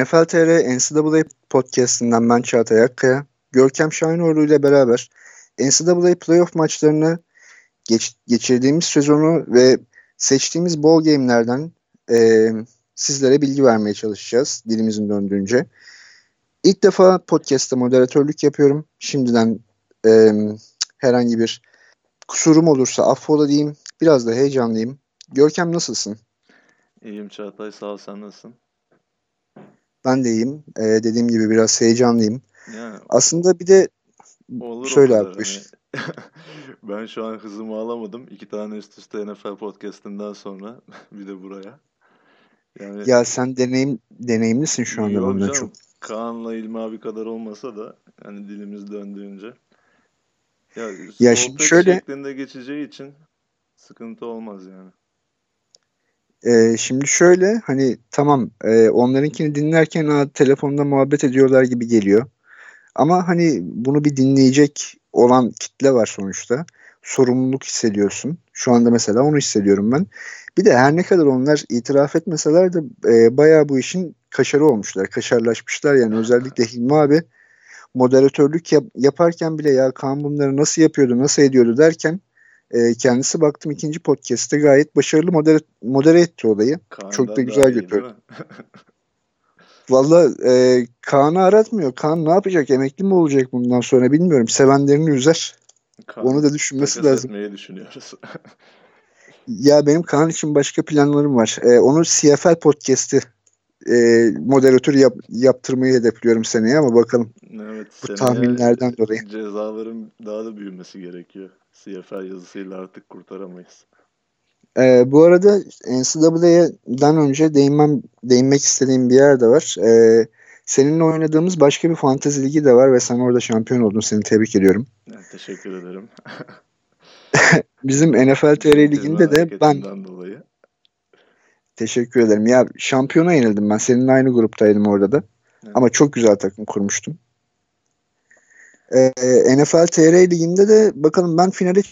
NFL TR NCAA podcast'inden ben Çağatay Akkaya. Görkem Şahinoğlu ile beraber NCAA playoff maçlarını geç, geçirdiğimiz sezonu ve seçtiğimiz bowl game'lerden e, sizlere bilgi vermeye çalışacağız dilimizin döndüğünce. İlk defa podcast'te moderatörlük yapıyorum. Şimdiden e, herhangi bir kusurum olursa affola diyeyim. Biraz da heyecanlıyım. Görkem nasılsın? İyiyim Çağatay sağ ol sen nasılsın? Ben de iyiyim. Ee, dediğim gibi biraz heyecanlıyım. Yani, Aslında bir de olur kadar. buyur. Hani ben şu an hızımı alamadım. İki tane üst üste NFL podcast'inden sonra bir de buraya. Yani Ya sen deneyim deneyimlisin şu anda benden canım, çok. Kaan'la İlmi abi kadar olmasa da yani dilimiz döndüğünce. Ya, Ya şimdi şöyle- şeklinde geçeceği için sıkıntı olmaz yani. Ee, şimdi şöyle hani tamam e, onlarınkini dinlerken ha, telefonda muhabbet ediyorlar gibi geliyor. Ama hani bunu bir dinleyecek olan kitle var sonuçta. Sorumluluk hissediyorsun. Şu anda mesela onu hissediyorum ben. Bir de her ne kadar onlar itiraf etmeseler de e, bayağı bu işin kaşarı olmuşlar. Kaşarlaşmışlar yani özellikle Hilmi abi moderatörlük yap- yaparken bile ya Kaan bunları nasıl yapıyordu, nasıl ediyordu derken e, kendisi baktım ikinci podcast'te gayet başarılı modere, modere etti olayı. Çok da Kaan'dan güzel götürdü. Valla e, Kaan'ı aratmıyor. Kaan ne yapacak? Emekli mi olacak bundan sonra bilmiyorum. Sevenlerini üzer. Kaan Onu da düşünmesi lazım. düşünüyoruz. Ya benim Kaan için başka planlarım var. E, onu CFL podcast'i e, moderatör yap, yaptırmayı hedefliyorum seneye ama bakalım. Evet, Bu tahminlerden dolayı. Cezaların daha da büyümesi gerekiyor. CFL yazısıyla artık kurtaramayız. E, bu arada NCAA'den önce değinmem, değinmek istediğim bir yer de var. E, seninle oynadığımız başka bir fantezi ligi de var ve sen orada şampiyon oldun. Seni tebrik ediyorum. Yani teşekkür ederim. Bizim NFL TR liginde de ben dolayı. teşekkür ederim. Ya şampiyona yenildim ben. Seninle aynı gruptaydım orada da. Evet. Ama çok güzel takım kurmuştum. Ee, NFL TR liginde de bakalım ben finale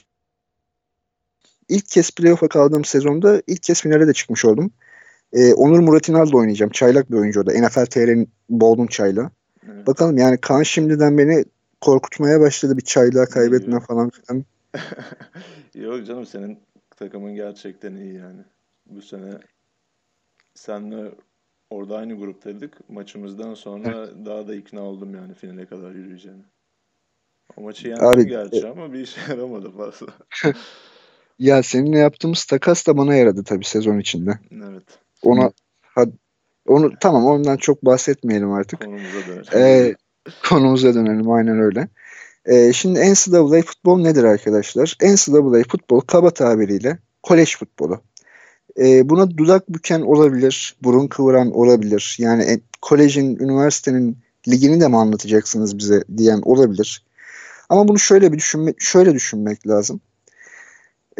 ilk kez playoff'a kaldığım sezonda ilk kez finale de çıkmış oldum. Ee, Onur Muratinal'da oynayacağım. Çaylak bir oyuncu o da. NFL TR'nin Bolden çaylağı. Evet. Bakalım yani Kaan şimdiden beni korkutmaya başladı bir çaylağı kaybetme İyi. falan filan. Yok canım senin takımın gerçekten iyi yani. Bu sene senle orada aynı gruptaydık. Maçımızdan sonra daha da ikna oldum yani finale kadar yürüyeceğine. O maçı yendim Abi, gerçi ama bir işe yaramadı fazla. Ya seninle yaptığımız takas da bana yaradı tabii sezon içinde. Evet. Ona ha- onu tamam ondan çok bahsetmeyelim artık. Konumuza dönelim. Ee, konumuza dönelim aynen öyle. Ee, şimdi NCAA futbol nedir arkadaşlar? NCAA futbol kaba tabiriyle kolej futbolu. Ee, buna dudak büken olabilir, burun kıvıran olabilir. Yani e, kolejin, üniversitenin ligini de mi anlatacaksınız bize diyen olabilir. Ama bunu şöyle bir düşünme, şöyle düşünmek lazım.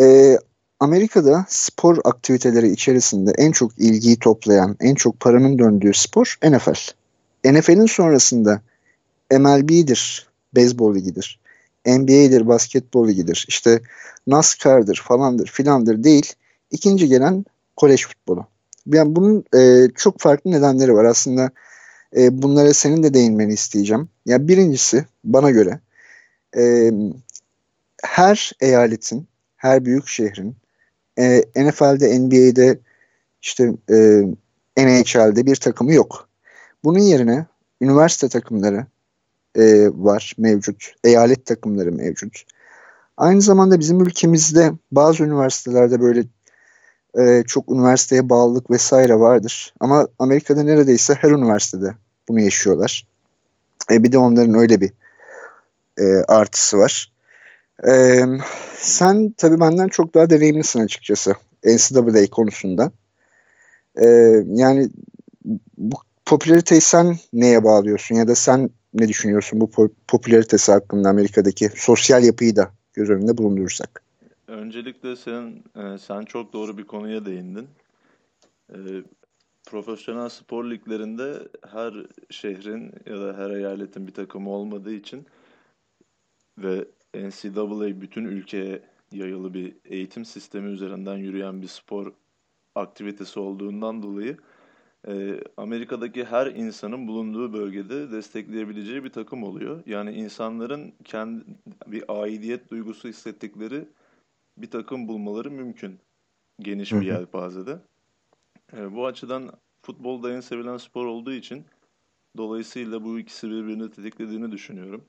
Ee, Amerika'da spor aktiviteleri içerisinde en çok ilgiyi toplayan, en çok paranın döndüğü spor NFL. NFL'in sonrasında MLB'dir, beyzbol ligidir. NBA'dir, basketbol ligidir. İşte NASCAR'dır falandır filandır değil. İkinci gelen kolej futbolu. Yani bunun e, çok farklı nedenleri var. Aslında e, bunlara senin de değinmeni isteyeceğim. Ya birincisi bana göre e, her eyaletin, her büyük şehrin e, NFL'de, NBA'de, işte e, NHL'de bir takımı yok. Bunun yerine üniversite takımları e, var mevcut. Eyalet takımları mevcut. Aynı zamanda bizim ülkemizde bazı üniversitelerde böyle e, çok üniversiteye bağlılık vesaire vardır. Ama Amerika'da neredeyse her üniversitede bunu yaşıyorlar. E, bir de onların öyle bir e, artısı var. E, sen tabii benden çok daha deneyimlisin açıkçası NCAA konusunda. E, yani bu popülariteyi sen neye bağlıyorsun ya da sen ne düşünüyorsun bu po- popülaritesi hakkında Amerika'daki sosyal yapıyı da göz önünde bulundurursak? Öncelikle sen e, sen çok doğru bir konuya değindin. E, profesyonel spor liglerinde her şehrin ya da her eyaletin bir takımı olmadığı için ve NCAA bütün ülkeye yayılı bir eğitim sistemi üzerinden yürüyen bir spor aktivitesi olduğundan dolayı e, Amerika'daki her insanın bulunduğu bölgede destekleyebileceği bir takım oluyor. Yani insanların kendi bir aidiyet duygusu hissettikleri bir takım bulmaları mümkün. Geniş bir yelpazede. E, bu açıdan futbolda en sevilen spor olduğu için dolayısıyla bu ikisi birbirini tetiklediğini düşünüyorum.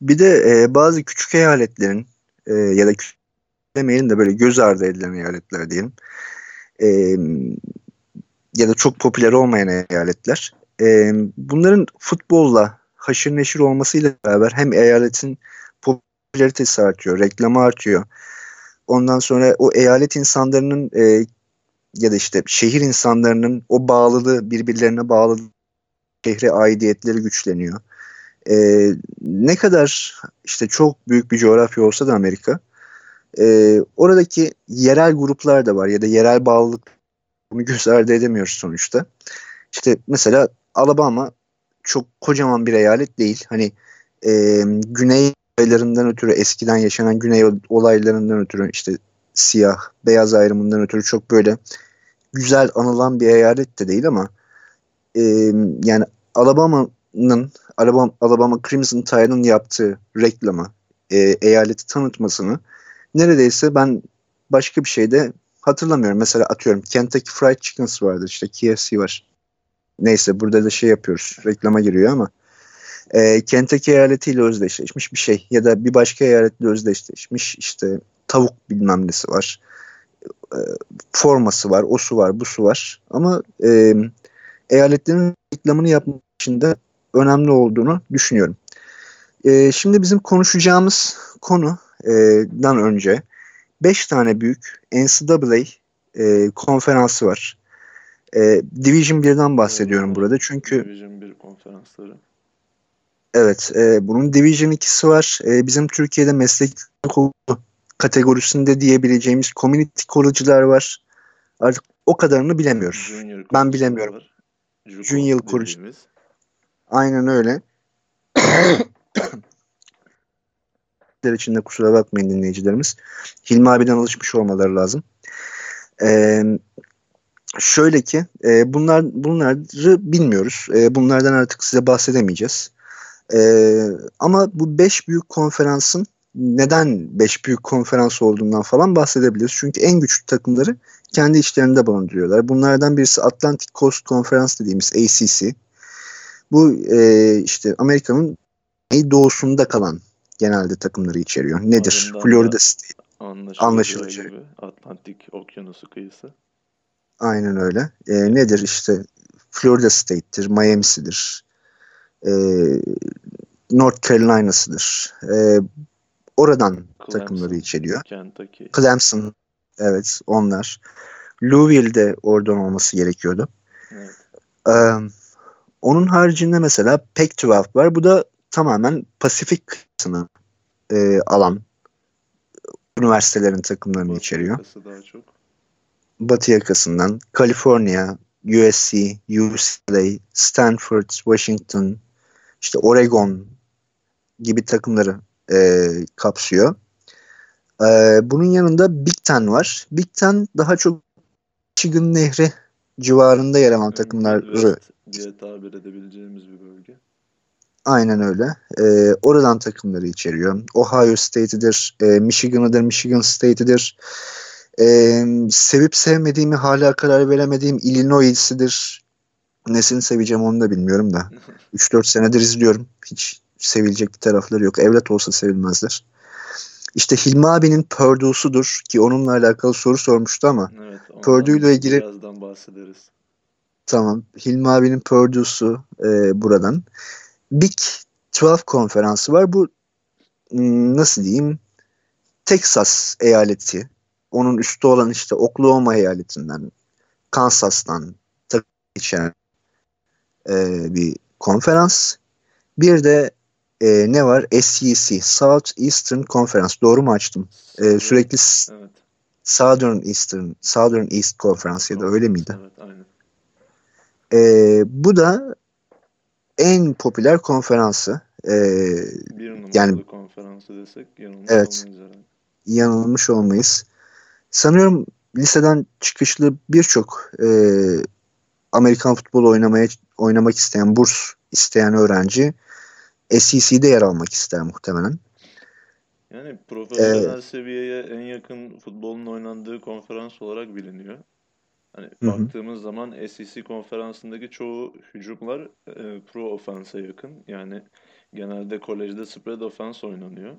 Bir de e, bazı küçük eyaletlerin e, ya da küçük demeyelim de böyle göz ardı edilen eyaletler diyelim. E, ya da çok popüler olmayan eyaletler. E, bunların futbolla haşır neşir olmasıyla beraber hem eyaletin popülaritesi artıyor, reklamı artıyor. Ondan sonra o eyalet insanlarının e, ya da işte şehir insanlarının o bağlılığı birbirlerine bağlı şehre aidiyetleri güçleniyor. Ee, ne kadar işte çok büyük bir coğrafya olsa da Amerika e, oradaki yerel gruplar da var ya da yerel bağlılık bunu göz ardı edemiyoruz sonuçta. İşte mesela Alabama çok kocaman bir eyalet değil. Hani e, güney olaylarından ötürü eskiden yaşanan güney olaylarından ötürü işte siyah beyaz ayrımından ötürü çok böyle güzel anılan bir eyalet de değil ama e, yani Alabama'nın Alabama, Alabama Crimson Tide'ın yaptığı reklamı e, eyaleti tanıtmasını neredeyse ben başka bir şeyde hatırlamıyorum. Mesela atıyorum Kentucky Fried Chickens vardır işte KFC var. Neyse burada da şey yapıyoruz reklama giriyor ama e, Kentucky eyaletiyle özdeşleşmiş bir şey ya da bir başka eyaletle özdeşleşmiş işte tavuk bilmem nesi var e, forması var, o su var, bu su var. Ama e, eyaletlerin reklamını yapmak için de önemli olduğunu düşünüyorum. E, şimdi bizim konuşacağımız konudan önce 5 tane büyük NCAA e, konferansı var. E, Division 1'den bahsediyorum evet, burada çünkü Division 1 konferansları. Evet, e, bunun Division 2'si var. E, bizim Türkiye'de meslek kategorisinde diyebileceğimiz community college'lar var. Artık o kadarını bilemiyoruz. Junior ben bilemiyorum. Var. Junior College. Aynen öyle. içinde kusura bakmayın dinleyicilerimiz. Hilmi abiden alışmış olmaları lazım. Ee, şöyle ki e, bunlar bunları bilmiyoruz. E, bunlardan artık size bahsedemeyeceğiz. E, ama bu beş büyük konferansın neden 5 büyük konferans olduğundan falan bahsedebiliriz. Çünkü en güçlü takımları kendi içlerinde barındırıyorlar. Bunlardan birisi Atlantic Coast Conference dediğimiz ACC. Bu e, işte Amerika'nın doğusunda kalan genelde takımları içeriyor. Nedir? Adından Florida State. Anlaşılacak. Gibi. Atlantik Okyanusu kıyısı. Aynen öyle. E, nedir işte Florida State'tir, Miami'sidir, e, North Carolina'sıdır. E, oradan Clemson, takımları içeriyor. Kentucky. Clemson evet onlar. Louisville de oradan olması gerekiyordu. Evet. Onun haricinde mesela Pac-12 var. Bu da tamamen Pasifik kısmını e, alan üniversitelerin takımlarını Batı içeriyor. Daha çok. Batı yakasından Kaliforniya, USC, UCLA, Stanford, Washington, işte Oregon gibi takımları e, kapsıyor. E, bunun yanında Big Ten var. Big Ten daha çok Michigan Nehri civarında yer alan takımları diye tabir edebileceğimiz bir bölge. Aynen öyle. E, oradan takımları içeriyor. Ohio State'idir, e, Michigan'ıdır, Michigan State'idir. E, sevip sevmediğimi hala karar veremediğim Illinois'idir. Nesini seveceğim onu da bilmiyorum da. 3-4 senedir izliyorum. Hiç sevilecek bir tarafları yok. Evlat olsa sevilmezler. İşte Hilmi abinin Purdue'sudur ki onunla alakalı soru sormuştu ama evet, Purdue ile ilgili birazdan bahsederiz. Tamam. Hilmi abinin Purdue'su e, buradan. Big 12 konferansı var. Bu hmm, nasıl diyeyim Texas eyaleti. Onun üstü olan işte Oklahoma eyaletinden Kansas'tan içeren e, bir konferans. Bir de e, ne var? SEC, South Eastern Conference. Doğru mu açtım? E, sürekli evet. Southern Eastern, Southern East Conference ya da öyle miydi? Evet, aynen. E, bu da en popüler konferansı. E, bir numaralı yani, konferansı desek yanılmış evet, olmayız herhalde. Yanılmış olmayız. Sanıyorum liseden çıkışlı birçok e, Amerikan futbolu oynamaya oynamak isteyen, burs isteyen öğrenci SEC'de yer almak ister muhtemelen. Yani profesyonel ee, seviyeye en yakın futbolun oynandığı konferans olarak biliniyor. Hani hı baktığımız zaman SEC konferansındaki çoğu hücumlar e, pro offense'a yakın. Yani genelde kolejde spread offense oynanıyor.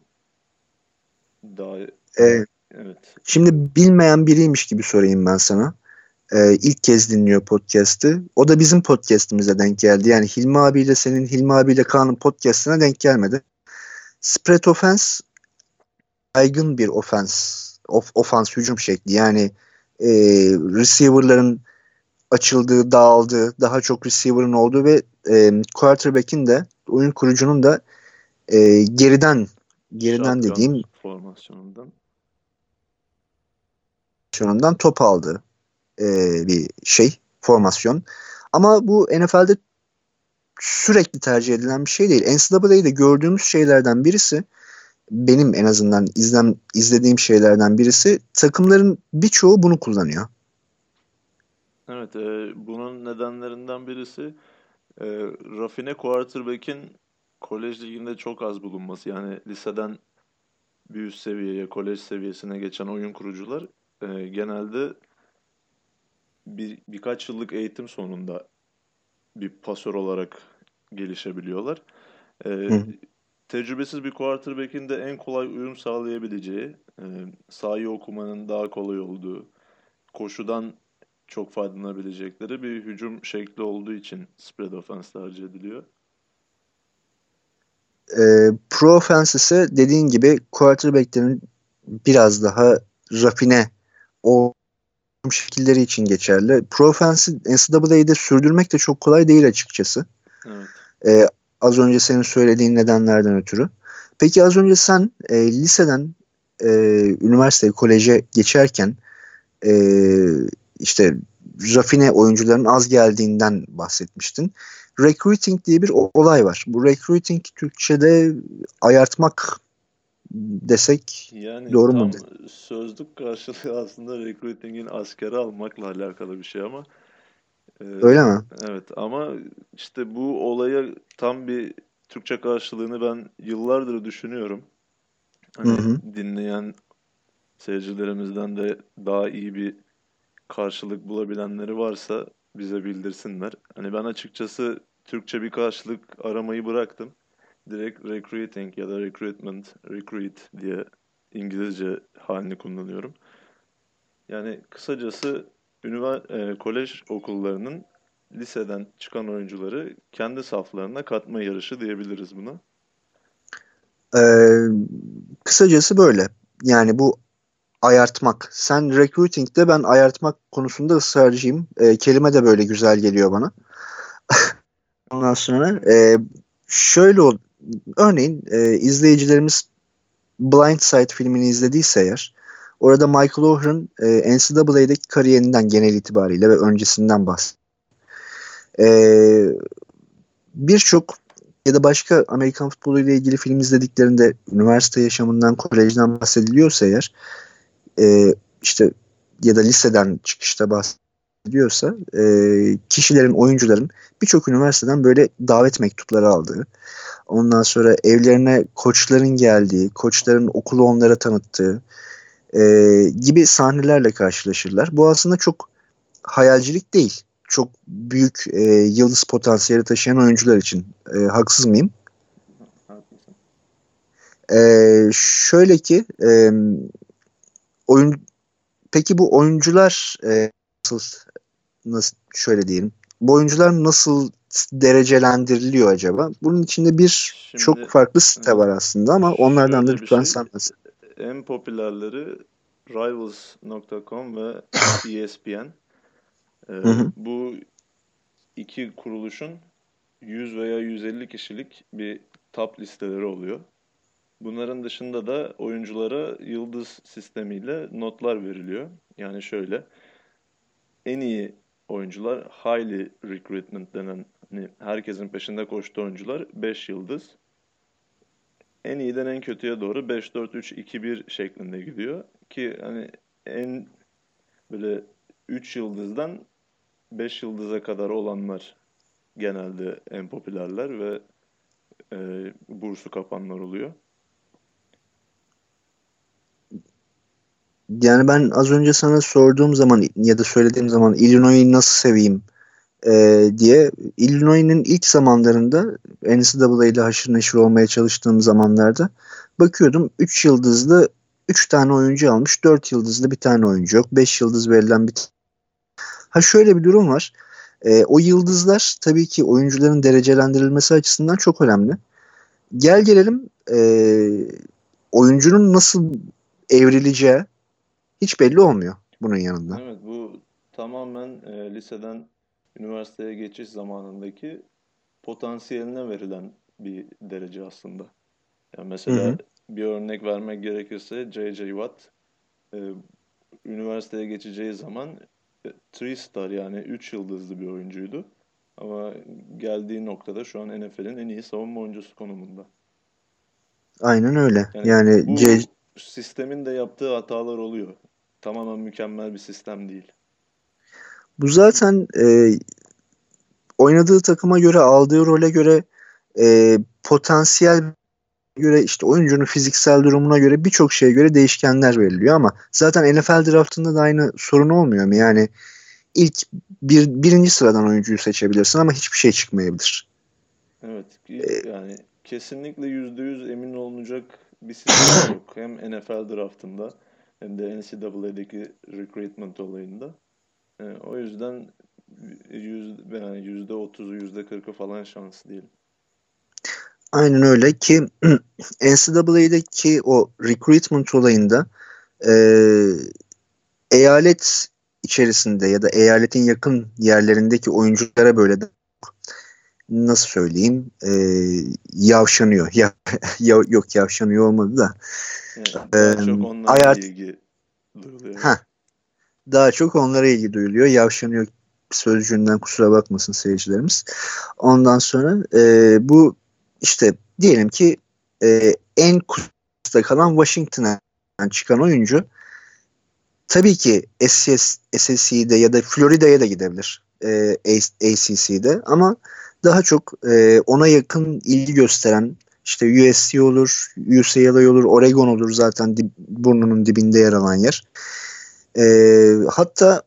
Daha ee, evet. Şimdi bilmeyen biriymiş gibi sorayım ben sana. Ee, ilk kez dinliyor podcast'ı. O da bizim podcast'imize denk geldi. Yani Hilmi abiyle senin Hilmi abiyle Kaan'ın podcast'ına denk gelmedi. Spread offense aygın bir offense, of, offense hücum şekli. Yani e, receiver'ların açıldığı, dağıldığı, daha çok receiver'ın olduğu ve e, quarterback'in de oyun kurucunun da e, geriden geriden Şampiyon dediğim formasyonundan formasyonundan top aldığı e, bir şey formasyon. Ama bu NFL'de sürekli tercih edilen bir şey değil. NCAA'de gördüğümüz şeylerden birisi benim en azından izlem izlediğim şeylerden birisi takımların birçoğu bunu kullanıyor. Evet, e, bunun nedenlerinden birisi e, rafine quarterback'in kolej liginde çok az bulunması. Yani liseden bir üst seviyeye, kolej seviyesine geçen oyun kurucular e, genelde bir birkaç yıllık eğitim sonunda bir pasör olarak gelişebiliyorlar. E, tecrübesiz bir quarterback'in de en kolay uyum sağlayabileceği, e, sahayı okumanın daha kolay olduğu, koşudan çok faydalanabilecekleri bir hücum şekli olduğu için spread offense tercih ediliyor. E, pro offense ise dediğin gibi quarterback'lerin biraz daha rafine o şekilleri için geçerli. Pro offense'i NCAA'de sürdürmek de çok kolay değil açıkçası. Evet. E, az önce senin söylediğin nedenlerden ötürü. Peki az önce sen e, liseden e, üniversiteye, koleje geçerken e, işte rafine oyuncuların az geldiğinden bahsetmiştin. Recruiting diye bir olay var. Bu recruiting Türkçe'de ayartmak desek yani doğru mu? Sözlük karşılığı aslında recruiting'in askeri almakla alakalı bir şey ama e, Öyle mi? Evet ama işte bu olaya tam bir Türkçe karşılığını ben yıllardır düşünüyorum. Hani hı hı. dinleyen seyircilerimizden de daha iyi bir karşılık bulabilenleri varsa bize bildirsinler. Hani ben açıkçası Türkçe bir karşılık aramayı bıraktım. Direkt recruiting ya da recruitment, recruit diye İngilizce halini kullanıyorum. Yani kısacası ünivers- e, kolej okullarının liseden çıkan oyuncuları kendi saflarına katma yarışı diyebiliriz buna. Ee, kısacası böyle. Yani bu ayartmak. Sen recruiting'de ben ayartmak konusunda ısrarcıyım. E, kelime de böyle güzel geliyor bana. Ondan sonra e, şöyle ol, örneğin e, izleyicilerimiz Blind Side filmini izlediyse eğer orada Michael O'Haren e, NCAA'deki kariyerinden genel itibariyle ve öncesinden bahsediyor. E, Birçok ya da başka Amerikan futbolu ile ilgili film izlediklerinde üniversite yaşamından, kolejden bahsediliyorsa eğer e, işte ya da liseden çıkışta bahsediyorsa e, kişilerin, oyuncuların birçok üniversiteden böyle davet mektupları aldığı, ondan sonra evlerine koçların geldiği, koçların okulu onlara tanıttığı e, gibi sahnelerle karşılaşırlar. Bu aslında çok hayalcilik değil. Çok büyük e, yıldız potansiyeli taşıyan oyuncular için. E, haksız mıyım? E, şöyle ki e, oyun peki bu oyuncular e, nasıl nasıl şöyle diyelim bu oyuncular nasıl derecelendiriliyor acaba? Bunun içinde bir Şimdi, çok farklı site var aslında ama onlardan da lütfen şey, sen nasıl? En popülerleri Rivals.com ve ESPN. Ee. Bu iki kuruluşun 100 veya 150 kişilik bir top listeleri oluyor. Bunların dışında da oyunculara yıldız sistemiyle notlar veriliyor. Yani şöyle en iyi oyuncular highly recruitment denen hani herkesin peşinde koştuğu oyuncular 5 yıldız. En iyiden en kötüye doğru 5 4 3 2 1 şeklinde gidiyor ki hani en böyle 3 yıldızdan 5 yıldıza kadar olanlar genelde en popülerler ve e, bursu kapanlar oluyor. Yani ben az önce sana sorduğum zaman ya da söylediğim zaman Illinois'u nasıl seveyim e, diye Illinois'un ilk zamanlarında NCAA ile haşır neşir olmaya çalıştığım zamanlarda bakıyordum 3 yıldızlı 3 tane oyuncu almış 4 yıldızlı bir tane oyuncu yok 5 yıldız verilen bir Ha şöyle bir durum var. E, o yıldızlar tabii ki oyuncuların derecelendirilmesi açısından çok önemli. Gel gelelim e, oyuncunun nasıl evrileceği hiç belli olmuyor bunun yanında. Evet bu tamamen e, liseden üniversiteye geçiş zamanındaki potansiyeline verilen bir derece aslında. Yani mesela hı hı. bir örnek vermek gerekirse J.J. Watt e, üniversiteye geçeceği zaman 3 e, star yani 3 yıldızlı bir oyuncuydu. Ama geldiği noktada şu an NFL'in en iyi savunma oyuncusu konumunda. Aynen öyle. Yani, yani bu C... sistemin de yaptığı hatalar oluyor. Tamamen mükemmel bir sistem değil. Bu zaten e, oynadığı takıma göre, aldığı role göre e, potansiyel göre işte oyuncunun fiziksel durumuna göre birçok şeye göre değişkenler veriliyor ama zaten NFL draftında da aynı sorun olmuyor mu? Yani ilk bir, birinci sıradan oyuncuyu seçebilirsin ama hiçbir şey çıkmayabilir. Evet ee, yani kesinlikle yüzde yüz emin olunacak bir sistem yok. Hem NFL draftında hem de NCAA'deki recruitment olayında. Yani o yüzden yüz, yani yüzde otuzu yüzde kırkı falan şans diyelim. Aynen öyle ki NCAA'deki o recruitment olayında e, eyalet içerisinde ya da eyaletin yakın yerlerindeki oyunculara böyle nasıl söyleyeyim e, yavşanıyor. Ya, ya, yok yavşanıyor olmadı da. Yani daha çok onlara ayart... ilgi duyuluyor. Heh, daha çok onlara ilgi duyuluyor. Yavşanıyor sözcüğünden kusura bakmasın seyircilerimiz. Ondan sonra e, bu işte diyelim ki e, en kutuda kalan Washington'a çıkan oyuncu tabii ki SCS, SSC'de ya da Florida'ya da gidebilir e, ACC'de ama daha çok e, ona yakın ilgi gösteren işte USC olur, UCLA olur, Oregon olur zaten dib, burnunun dibinde yer alan yer. E, hatta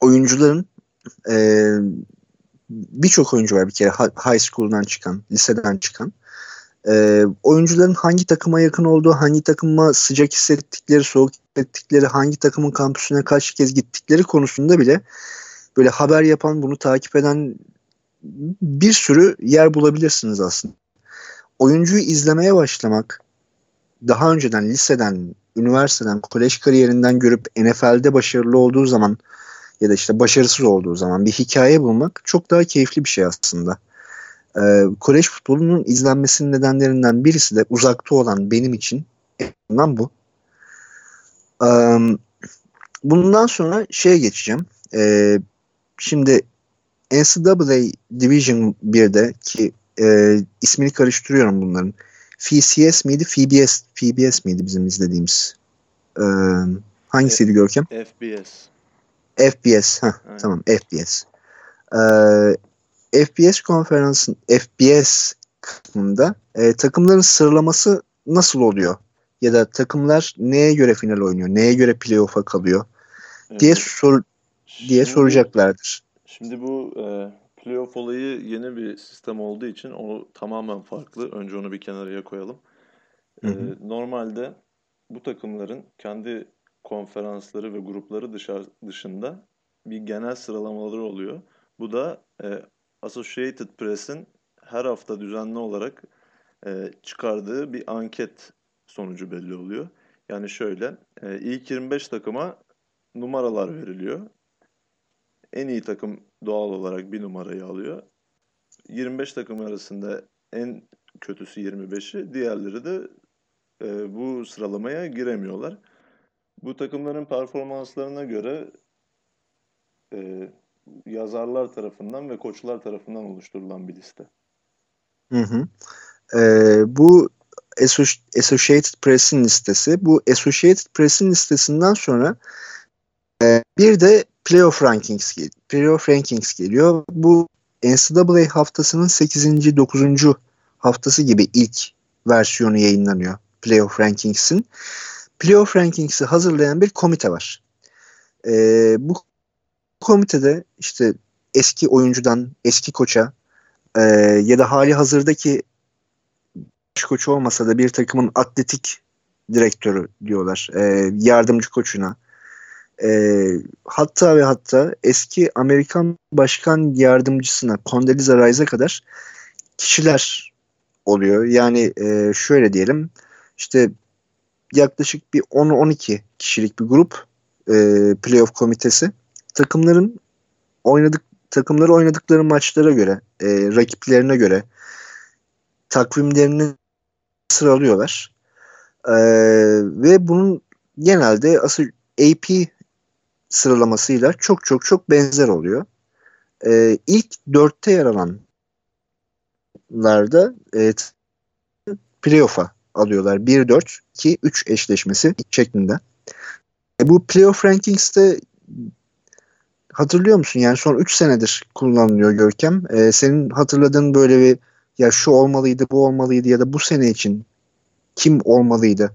oyuncuların e, birçok oyuncu var bir kere high school'dan çıkan, liseden çıkan. E, oyuncuların hangi takıma yakın olduğu, hangi takıma sıcak hissettikleri, soğuk hissettikleri, hangi takımın kampüsüne kaç kez gittikleri konusunda bile böyle haber yapan, bunu takip eden bir sürü yer bulabilirsiniz aslında. Oyuncuyu izlemeye başlamak, daha önceden liseden, üniversiteden, kolej kariyerinden görüp NFL'de başarılı olduğu zaman ya da işte başarısız olduğu zaman bir hikaye bulmak çok daha keyifli bir şey aslında. Ee, kolej futbolunun izlenmesinin nedenlerinden birisi de uzakta olan benim için en bu. Ee, bundan sonra şeye geçeceğim. Ee, şimdi NCAA Division 1'de ki e, ismini karıştırıyorum bunların. FCS miydi? FBS, FBS miydi bizim izlediğimiz? Ee, hangisiydi Görkem? FBS. FBS. Heh, tamam FBS. Ee, FBS konferansın FBS kısmında e, takımların sıralaması nasıl oluyor? Ya da takımlar neye göre final oynuyor? Neye göre playoff'a kalıyor? Evet. diye sor diye şimdi, soracaklardır. Şimdi bu e, playoff olayı yeni bir sistem olduğu için o tamamen farklı. Önce onu bir kenarıya koyalım. E, normalde bu takımların kendi konferansları ve grupları dışarı, dışında bir genel sıralamaları oluyor. Bu da e, Associated Press'in her hafta düzenli olarak e, çıkardığı bir anket sonucu belli oluyor. Yani şöyle, e, ilk 25 takıma numaralar veriliyor. En iyi takım doğal olarak bir numarayı alıyor. 25 takım arasında en kötüsü 25'i, diğerleri de e, bu sıralamaya giremiyorlar. Bu takımların performanslarına göre e, yazarlar tarafından ve koçlar tarafından oluşturulan bir liste. Hı hı. Ee, bu Associated Press'in listesi. Bu Associated Press'in listesinden sonra Ee, bir de Playoff Rankings, Playoff Rankings geliyor. Bu NCAA haftasının 8. 9. haftası gibi ilk versiyonu yayınlanıyor Playoff Rankings'in. Playoff Rankings'i hazırlayan bir komite var. Ee, bu komitede işte eski oyuncudan eski koça e, ya da hali hazırdaki baş koçu olmasa da bir takımın atletik direktörü diyorlar. E, yardımcı koçuna. E, hatta ve hatta eski Amerikan başkan yardımcısına Condoleezza Rice'a kadar kişiler oluyor. Yani e, şöyle diyelim işte yaklaşık bir 10-12 kişilik bir grup e, playoff komitesi takımların oynadık takımları oynadıkları maçlara göre e, rakiplerine göre takvimlerini sıralıyorlar. E, ve bunun genelde asıl AP sıralamasıyla çok çok çok benzer oluyor. E, ilk dörtte yer alanlarda e, playoff'a alıyorlar. 1-4, 2-3 eşleşmesi şeklinde. E, bu playoff rankings'te hatırlıyor musun? Yani son 3 senedir kullanılıyor Görkem. E, senin hatırladığın böyle bir ya şu olmalıydı, bu olmalıydı ya da bu sene için kim olmalıydı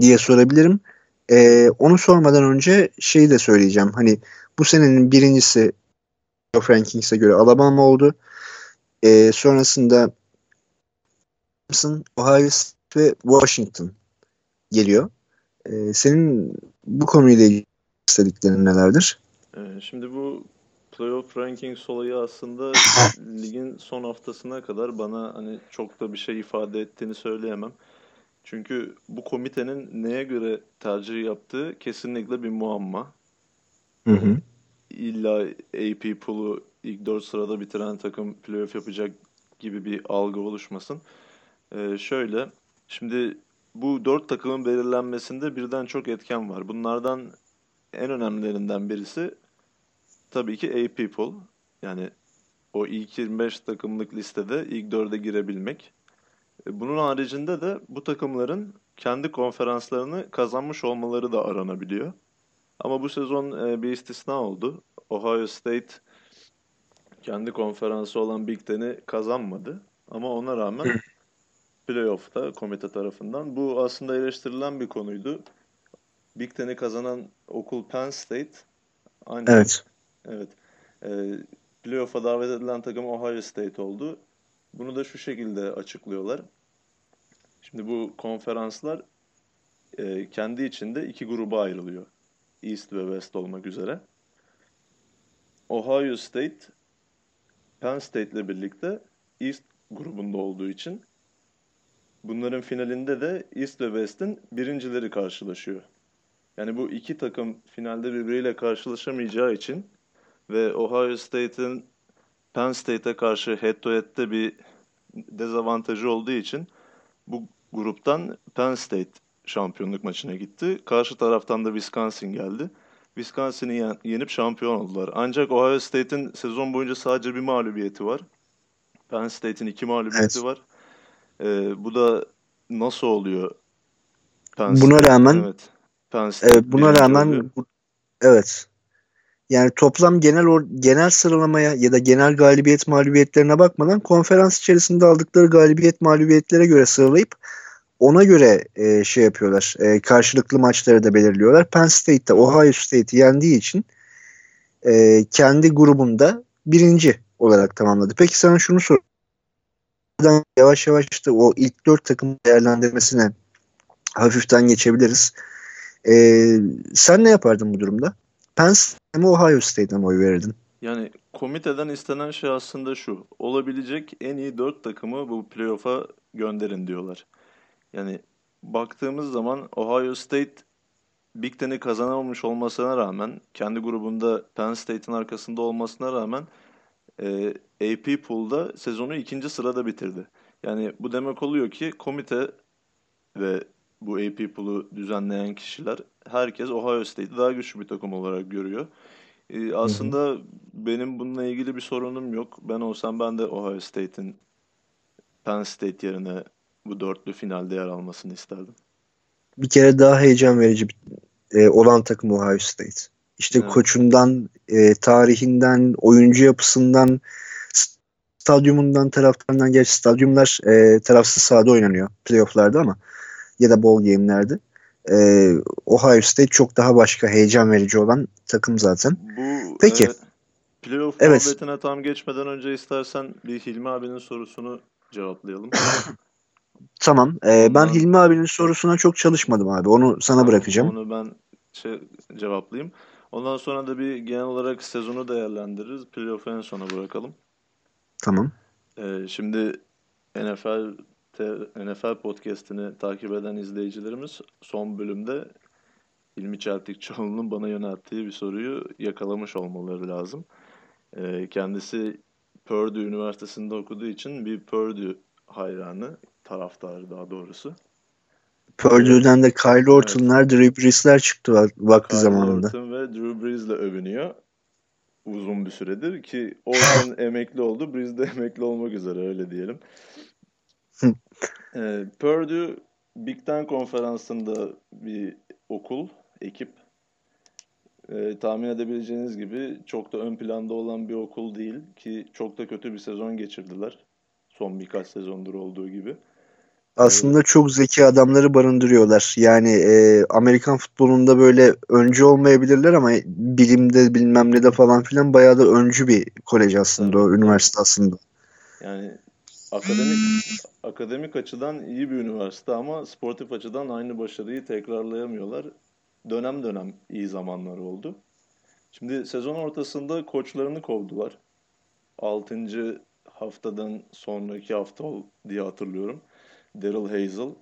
diye sorabilirim. E, onu sormadan önce şeyi de söyleyeceğim. Hani bu senenin birincisi playoff rankings'e göre Alabama oldu. E, sonrasında Ohio State ve Washington geliyor. E, senin bu konuyla ilgili istediklerin nelerdir? Şimdi bu playoff rankings olayı aslında ligin son haftasına kadar bana hani çok da bir şey ifade ettiğini söyleyemem. Çünkü bu komitenin neye göre tercih yaptığı kesinlikle bir muamma. Hı hı. İlla AP pool'u ilk 4 sırada bitiren takım playoff yapacak gibi bir algı oluşmasın. Ee, şöyle, şimdi bu 4 takımın belirlenmesinde birden çok etken var. Bunlardan en önemlilerinden birisi tabii ki AP pool. Yani o ilk 25 takımlık listede ilk 4'e girebilmek. E, bunun haricinde de bu takımların kendi konferanslarını kazanmış olmaları da aranabiliyor. Ama bu sezon e, bir istisna oldu. Ohio State kendi konferansı olan Big Ten'i kazanmadı. Ama ona rağmen playoff'ta komite tarafından bu aslında eleştirilen bir konuydu. Big Ten'i kazanan okul Penn State. Ancak, evet. Evet. E, playoff'a davet edilen takım Ohio State oldu. Bunu da şu şekilde açıklıyorlar. Şimdi bu konferanslar e, kendi içinde iki gruba ayrılıyor. East ve West olmak üzere. Ohio State, Penn State ile birlikte East grubunda olduğu için bunların finalinde de East ve West'in birincileri karşılaşıyor. Yani bu iki takım finalde birbiriyle karşılaşamayacağı için ve Ohio State'in Penn State'e karşı head to head'te bir dezavantajı olduğu için bu gruptan Penn State şampiyonluk maçına gitti. Karşı taraftan da Wisconsin geldi. Wisconsin'i yenip şampiyon oldular. Ancak Ohio State'in sezon boyunca sadece bir mağlubiyeti var. Penn State'in iki mağlubiyeti evet. var. Ee, bu da nasıl oluyor? Penn buna State, rağmen evet, Penn State evet, buna rağmen bu, evet yani toplam genel or, genel sıralamaya ya da genel galibiyet mağlubiyetlerine bakmadan konferans içerisinde aldıkları galibiyet mağlubiyetlere göre sıralayıp ona göre e, şey yapıyorlar. E, karşılıklı maçları da belirliyorlar. Penn State'de Ohio State'i yendiği için e, kendi grubunda birinci olarak tamamladı. Peki sana şunu sor. Yavaş yavaş işte o ilk dört takım değerlendirmesine hafiften geçebiliriz. E, sen ne yapardın bu durumda? Penn State mi Ohio State'e mi oy verirdin? Yani komiteden istenen şey aslında şu. Olabilecek en iyi dört takımı bu playoff'a gönderin diyorlar. Yani baktığımız zaman Ohio State Big Ten'i kazanamamış olmasına rağmen kendi grubunda Penn State'in arkasında olmasına rağmen e, AP Pool'da sezonu ikinci sırada bitirdi. Yani bu demek oluyor ki komite ve bu AP Pool'u düzenleyen kişiler herkes Ohio State'i daha güçlü bir takım olarak görüyor. E, aslında hı hı. benim bununla ilgili bir sorunum yok. Ben olsam ben de Ohio State'in Penn State yerine bu dörtlü finalde yer almasını isterdim. Bir kere daha heyecan verici bir, e, olan takım Ohio State. işte Evet. koçundan, e, tarihinden, oyuncu yapısından, stadyumundan, taraftarından. Gerçi stadyumlar e, tarafsız sahada oynanıyor playofflarda ama ya da bowl game'lerde. E, Ohio State çok daha başka heyecan verici olan takım zaten. Bu Peki. e, playoff Evet. muhabbetine tam geçmeden önce istersen bir Hilmi abinin sorusunu cevaplayalım. Tamam. e, ben Hilmi abinin sorusuna çok çalışmadım abi. Onu sana Tamam, bırakacağım. Onu ben şey cevaplayayım. Ondan sonra da bir genel olarak sezonu değerlendiririz. Playoff'u en sona bırakalım. Tamam. Ee, şimdi NFL NFL podcast'ini takip eden izleyicilerimiz son bölümde Hilmi Çeltikçioğlu'nun bana yönelttiği bir soruyu yakalamış olmaları lazım. Ee, kendisi Purdue Üniversitesi'nde okuduğu için bir Purdue hayranı, taraftarı daha doğrusu. Purdue'den de Kyle Orton'lar, Drew Brees'ler çıktı vak- vakti Kyle zamanında. Orton ve Drew Brees'le övünüyor uzun bir süredir ki Orton emekli oldu, Brees de emekli olmak üzere öyle diyelim. Ee, Purdue Big Ten konferansında bir okul, ekip. Ee, tahmin edebileceğiniz gibi çok da ön planda olan bir okul değil ki çok da kötü bir sezon geçirdiler. Son birkaç sezondur olduğu gibi. Aslında çok zeki adamları barındırıyorlar. Yani e, Amerikan futbolunda böyle öncü olmayabilirler ama bilimde bilmem ne de falan filan bayağı da öncü bir kolej aslında o Tabii. üniversite aslında. Yani akademik akademik açıdan iyi bir üniversite ama sportif açıdan aynı başarıyı tekrarlayamıyorlar. Dönem dönem iyi zamanlar oldu. Şimdi sezon ortasında koçlarını kovdular. 6. haftadan sonraki hafta diye hatırlıyorum. Daryl Hazel.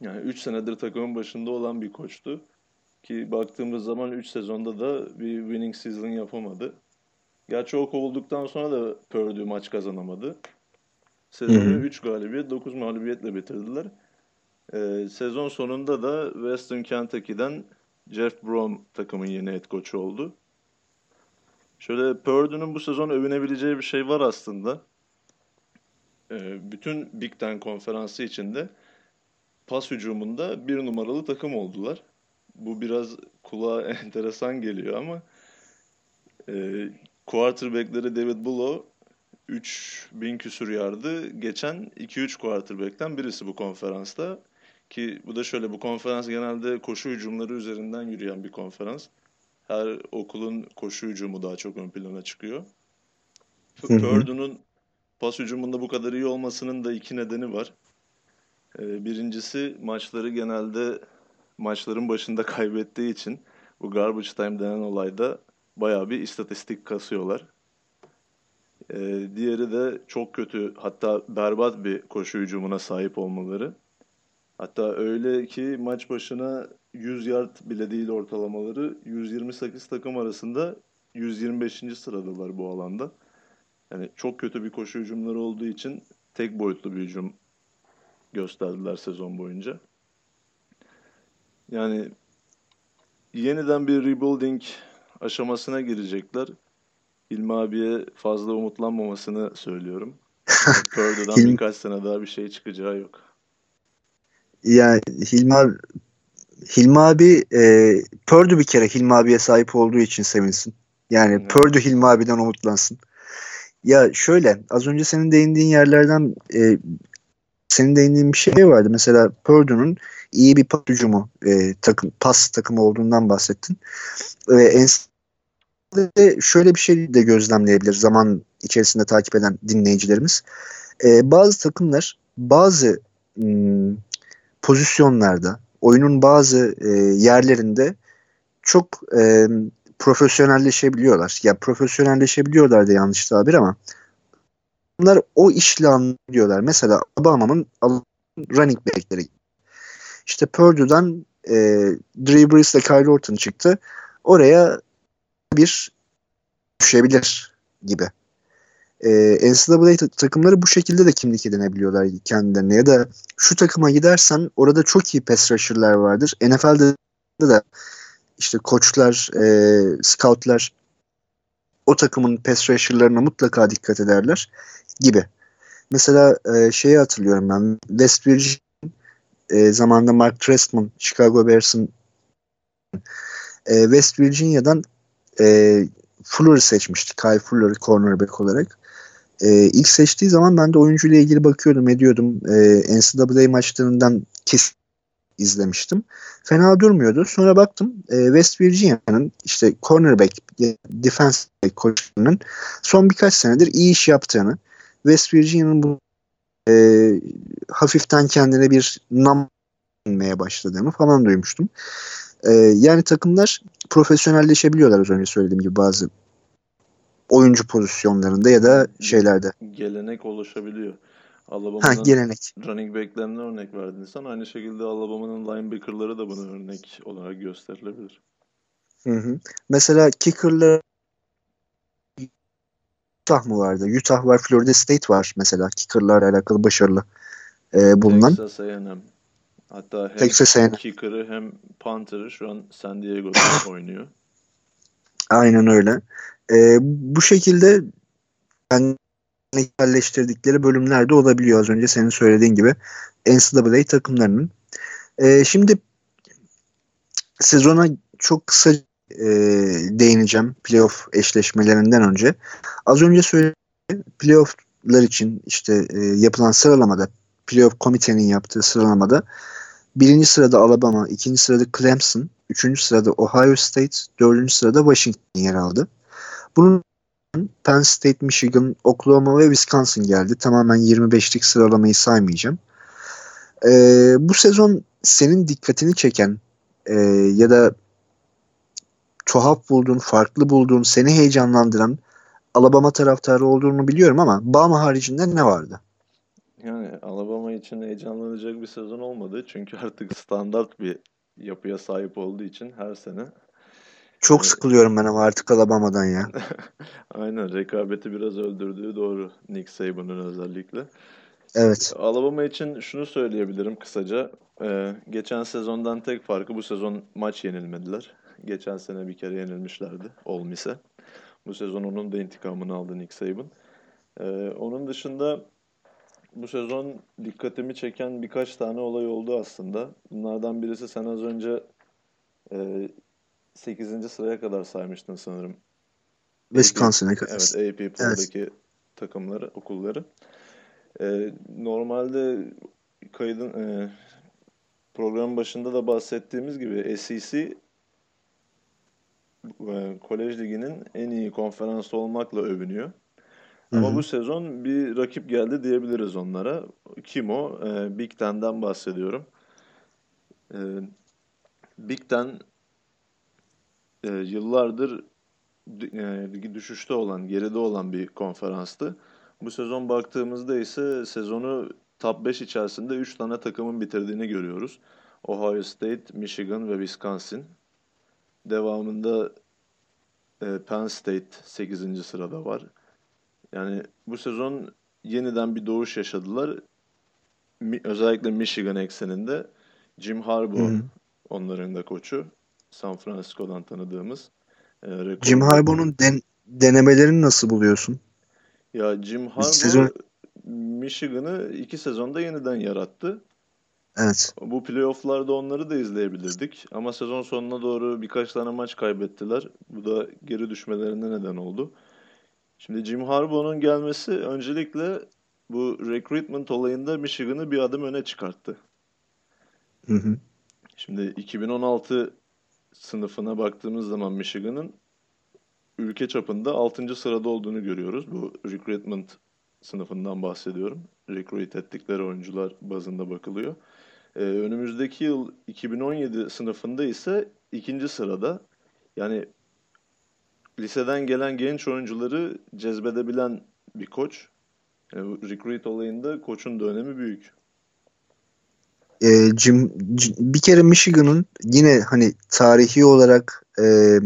Yani 3 senedir takımın başında olan bir koçtu. Ki baktığımız zaman 3 sezonda da bir winning season yapamadı. Gerçi o kovulduktan sonra da Purdue maç kazanamadı. Sezonu Hı hı. 3 galibiyet, 9 mağlubiyetle bitirdiler. Ee, sezon sonunda da Western Kentucky'den Jeff Brom takımın yeni head coach'u oldu. Şöyle Purdue'nun bu sezon övünebileceği bir şey var aslında. Ee, bütün Big Ten konferansı içinde pas hücumunda bir numaralı takım oldular. Bu biraz kulağa enteresan geliyor ama e, quarterback'leri David Blow 3000 küsur yardı. Geçen 2-3 quarterback'ten birisi bu konferansta. Ki bu da şöyle bu konferans genelde koşu hücumları üzerinden yürüyen bir konferans. Her okulun koşu hücumu daha çok ön plana çıkıyor. Purdue'nun pas hücumunda bu kadar iyi olmasının da iki nedeni var. Ee, birincisi maçları genelde maçların başında kaybettiği için bu garbage time denen olayda bayağı bir istatistik kasıyorlar. Ee, diğeri de çok kötü hatta berbat bir koşu hücumuna sahip olmaları. Hatta öyle ki maç başına 100 yard bile değil ortalamaları 128 takım arasında 125. sıradalar bu alanda. Yani çok kötü bir koşu hücumları olduğu için tek boyutlu bir hücum gösterdiler sezon boyunca. Yani yeniden bir rebuilding aşamasına girecekler. İlmi abiye fazla umutlanmamasını söylüyorum. Purdue'dan Hilmi- birkaç sene daha bir şey çıkacağı yok. Yani Hilmi abi, Hilmi abi e, Purdue bir kere Hilmi abiye sahip olduğu için sevinsin. Yani Evet. Purdue Hilmi abiden umutlansın. Ya şöyle az önce senin değindiğin yerlerden e, senin değindiğin bir şey vardı. Mesela Purdue'nun iyi bir pas hücumu e, takım pas takımı olduğundan bahsettin. Ve NCAA'de şöyle bir şey de gözlemleyebilir zaman içerisinde takip eden dinleyicilerimiz. E, bazı takımlar bazı hmm, pozisyonlarda oyunun bazı e, yerlerinde çok e, profesyonelleşebiliyorlar. Ya profesyonelleşebiliyorlar da yanlış tabir ama bunlar o işle anlıyorlar. Mesela Alabama'nın running back'leri. İşte Purdue'dan e, Drew Brees ile Kyle Orton çıktı. Oraya bir düşebilir gibi. E, NCAA ta- takımları bu şekilde de kimlik edinebiliyorlar kendilerine. Ya da şu takıma gidersen orada çok iyi pass rusher'lar vardır. NFL'de de işte koçlar, e, scoutlar o takımın pass rusher'larına mutlaka dikkat ederler gibi. Mesela e, şeyi hatırlıyorum ben. West Virginia e, zamanında Mark Trestman, Chicago Bears'ın E, West Virginia'dan e, Fuller'ı seçmişti. Kyle Fuller'ı cornerback olarak. E, ilk seçtiği zaman ben de oyuncuyla ilgili bakıyordum, ediyordum. E, NCAA maçlarından kesin izlemiştim. Fena durmuyordu. Sonra baktım e, West Virginia'nın işte cornerback, defense koçunun son birkaç senedir iyi iş yaptığını, West Virginia'nın bu e, hafiften kendine bir nam başladığını falan duymuştum. E, yani takımlar profesyonelleşebiliyorlar az önce söylediğim gibi bazı oyuncu pozisyonlarında ya da şeylerde. Gelenek oluşabiliyor. Alabama'nın ha, gelenek. running back'lerine örnek verdin sen. Aynı şekilde Alabama'nın linebacker'ları da buna örnek olarak gösterilebilir. Hı hı. Mesela kicker'lar Utah mı vardı? Utah var, Florida State var mesela kicker'larla alakalı başarılı e, bulunan. Texas A&M. Hatta hem Texas A&M. kicker'ı hem punter'ı şu an San Diego'da oynuyor. Aynen öyle. E, bu şekilde yani yerleştirdikleri bölümler de olabiliyor az önce senin söylediğin gibi NCAA takımlarının. E, şimdi sezona çok kısa e, değineceğim playoff eşleşmelerinden önce. Az önce söyledim playofflar için işte e, yapılan sıralamada playoff komitenin yaptığı sıralamada birinci sırada Alabama, ikinci sırada Clemson, üçüncü sırada Ohio State, dördüncü sırada Washington yer aldı. Bunun Penn State, Michigan, Oklahoma ve Wisconsin geldi. Tamamen 25'lik sıralamayı saymayacağım. Ee, bu sezon senin dikkatini çeken e, ya da tuhaf bulduğun, farklı bulduğun, seni heyecanlandıran Alabama taraftarı olduğunu biliyorum ama Bama haricinde ne vardı? Yani Alabama için heyecanlanacak bir sezon olmadı. Çünkü artık standart bir yapıya sahip olduğu için her sene çok sıkılıyorum ben ama artık Alabama'dan ya. Aynen rekabeti biraz öldürdüğü doğru Nick Saban'ın özellikle. Evet. Alabama için şunu söyleyebilirim kısaca. Ee, geçen sezondan tek farkı bu sezon maç yenilmediler. Geçen sene bir kere yenilmişlerdi Ole Miss'e. Bu sezon onun da intikamını aldı Nick Saban. Ee, onun dışında bu sezon dikkatimi çeken birkaç tane olay oldu aslında. Bunlardan birisi sen az önce e, 8. sıraya kadar saymıştın sanırım. Wisconsin'a kadar. Evet, AP Poll'daki evet. takımları, okulları. Ee, normalde kaydın e, programın başında da bahsettiğimiz gibi SEC e, kolej liginin en iyi konferansı olmakla övünüyor. Ama Hı-hı. bu sezon bir rakip geldi diyebiliriz onlara. Kim o? E, Big Ten'den bahsediyorum. E, Big Ten e, yıllardır e, düşüşte olan, geride olan bir konferanstı. Bu sezon baktığımızda ise sezonu top 5 içerisinde 3 tane takımın bitirdiğini görüyoruz. Ohio State, Michigan ve Wisconsin. Devamında e, Penn State 8. sırada var. Yani bu sezon yeniden bir doğuş yaşadılar. Mi, özellikle Michigan ekseninde Jim Harbaugh Hı. onların da koçu. San Francisco'dan tanıdığımız. E, Jim Harbaugh'un den denemelerini nasıl buluyorsun? Ya Jim Harbaugh sezon... Michigan'ı iki sezonda yeniden yarattı. Evet. Bu playofflarda onları da izleyebilirdik. Ama sezon sonuna doğru birkaç tane maç kaybettiler. Bu da geri düşmelerine neden oldu. Şimdi Jim Harbaugh'un gelmesi öncelikle bu recruitment olayında Michigan'ı bir adım öne çıkarttı. Hı hı. Şimdi 2016 sınıfına baktığımız zaman Michigan'ın ülke çapında 6. sırada olduğunu görüyoruz. Bu recruitment sınıfından bahsediyorum. Recruit ettikleri oyuncular bazında bakılıyor. Ee, önümüzdeki yıl 2017 sınıfında ise ikinci sırada. Yani liseden gelen genç oyuncuları cezbedebilen bir koç. Yani recruit olayında koçun da önemi büyük e, Jim, bir kere Michigan'ın yine hani tarihi olarak e,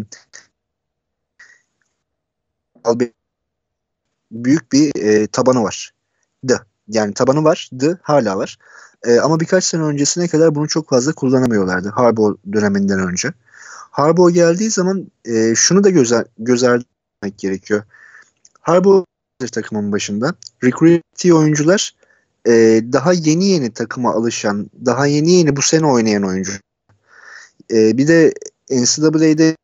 büyük bir e, tabanı var. D. Yani tabanı var. D hala var. E, ama birkaç sene öncesine kadar bunu çok fazla kullanamıyorlardı. Harbaugh döneminden önce. Harbaugh geldiği zaman e, şunu da göz ardı etmek gerekiyor. Harbaugh takımın başında. Recruitee oyuncular e, daha yeni yeni takıma alışan, daha yeni yeni bu sene oynayan oyuncu. E, bir de NCAA'de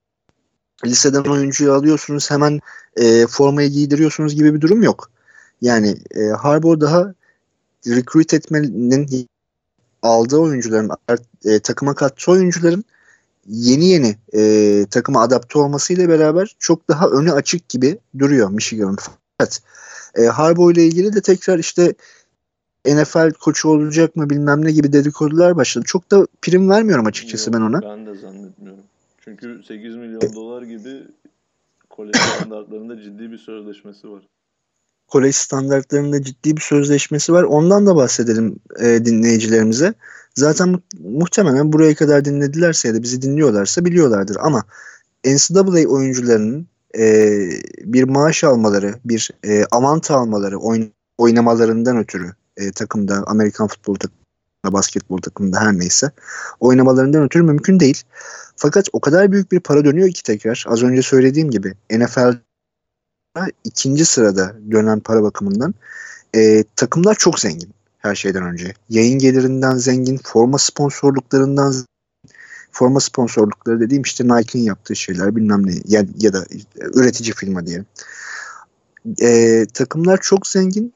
liseden oyuncuyu alıyorsunuz hemen e, formayı giydiriyorsunuz gibi bir durum yok. Yani e, Harbaugh daha recruit etmenin aldığı oyuncuların e, takıma kattığı oyuncuların yeni yeni e, takıma adapte olmasıyla beraber çok daha önü açık gibi duruyor Michigan'ın. Fakat e, Harbaugh ile ilgili de tekrar işte NFL koçu olacak mı bilmem ne gibi dedikodular başladı. Çok da prim vermiyorum açıkçası Yok, ben ona. Ben de zannetmiyorum. Çünkü 8 milyon dolar gibi kolej standartlarında ciddi bir sözleşmesi var. Kolej standartlarında ciddi bir sözleşmesi var. Ondan da bahsedelim e, dinleyicilerimize. Zaten mu- muhtemelen buraya kadar dinledilerse ya da bizi dinliyorlarsa biliyorlardır. Ama NCAA oyuncularının e, bir maaş almaları, bir e, avanta almaları oyn- oynamalarından ötürü e, takımda, Amerikan futbol takımında, basketbol takımında her neyse oynamalarından ötürü mümkün değil. Fakat o kadar büyük bir para dönüyor ki tekrar az önce söylediğim gibi NFL ikinci sırada dönen para bakımından e, takımlar çok zengin her şeyden önce. Yayın gelirinden zengin, forma sponsorluklarından zengin. forma sponsorlukları dediğim işte Nike'ın yaptığı şeyler bilmem ne ya, ya da üretici firma diyelim. E, takımlar çok zengin.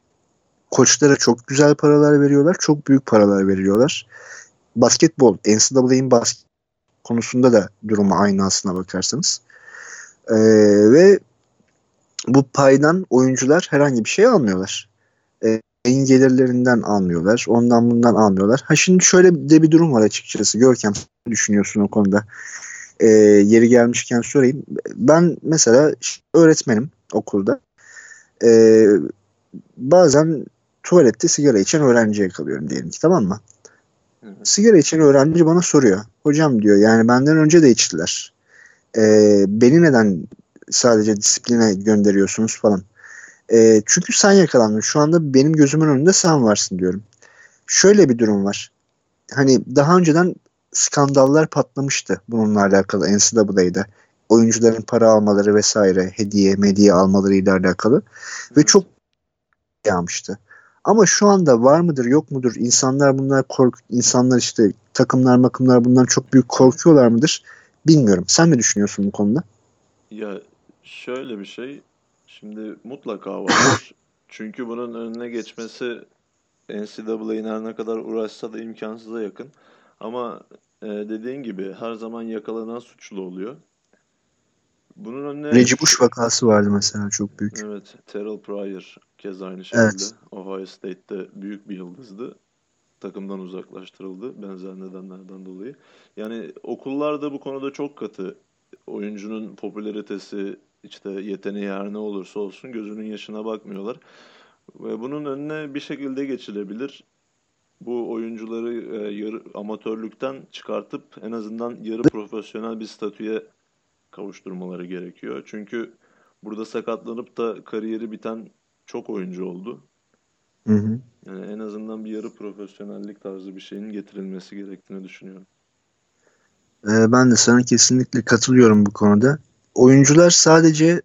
Koçlara çok güzel paralar veriyorlar. Çok büyük paralar veriyorlar. Basketbol, NCAA'nin basket konusunda da durumu aynı aslına bakarsanız. E, ve bu paydan oyuncular herhangi bir şey almıyorlar. E, yayın gelirlerinden almıyorlar. Ondan bundan almıyorlar. Ha şimdi şöyle de bir durum var açıkçası. Görkem düşünüyorsun o konuda? E, yeri gelmişken sorayım. Ben mesela öğretmenim okulda. E, bazen tuvalette sigara içen öğrenciye kalıyorum diyelim ki tamam mı? Sigara içen öğrenci bana soruyor. Hocam diyor yani benden önce de içtiler. E, beni neden sadece disipline gönderiyorsunuz falan. E, çünkü sen yakalandın. Şu anda benim gözümün önünde sen varsın diyorum. Şöyle bir durum var. Hani daha önceden skandallar patlamıştı bununla alakalı NCAA'de. Oyuncuların para almaları vesaire, hediye, medya almalarıyla alakalı. Ve çok yağmıştı. Ama şu anda var mıdır yok mudur? İnsanlar bunlar kork insanlar işte takımlar makımlar bundan çok büyük korkuyorlar mıdır? Bilmiyorum. Sen ne düşünüyorsun bu konuda? Ya şöyle bir şey. Şimdi mutlaka vardır. Çünkü bunun önüne geçmesi NCAA'nin her ne kadar uğraşsa da imkansıza yakın. Ama e, dediğin gibi her zaman yakalanan suçlu oluyor. Bunun önüne Reggie Bush vakası vardı mesela çok büyük. Evet, Terrell Pryor kez aynı şekilde. Evet. Ohio State'te büyük bir yıldızdı. Takımdan uzaklaştırıldı benzer nedenlerden dolayı. Yani okullar da bu konuda çok katı. Oyuncunun popülaritesi, işte yeteneği her ne olursa olsun gözünün yaşına bakmıyorlar. Ve bunun önüne bir şekilde geçilebilir. Bu oyuncuları e, yarı amatörlükten çıkartıp en azından yarı profesyonel bir statüye kavuşturmaları gerekiyor. Çünkü burada sakatlanıp da kariyeri biten çok oyuncu oldu. Hı hı. Yani en azından bir yarı profesyonellik tarzı bir şeyin getirilmesi gerektiğini düşünüyorum. Ee, ben de sana kesinlikle katılıyorum bu konuda. Oyuncular sadece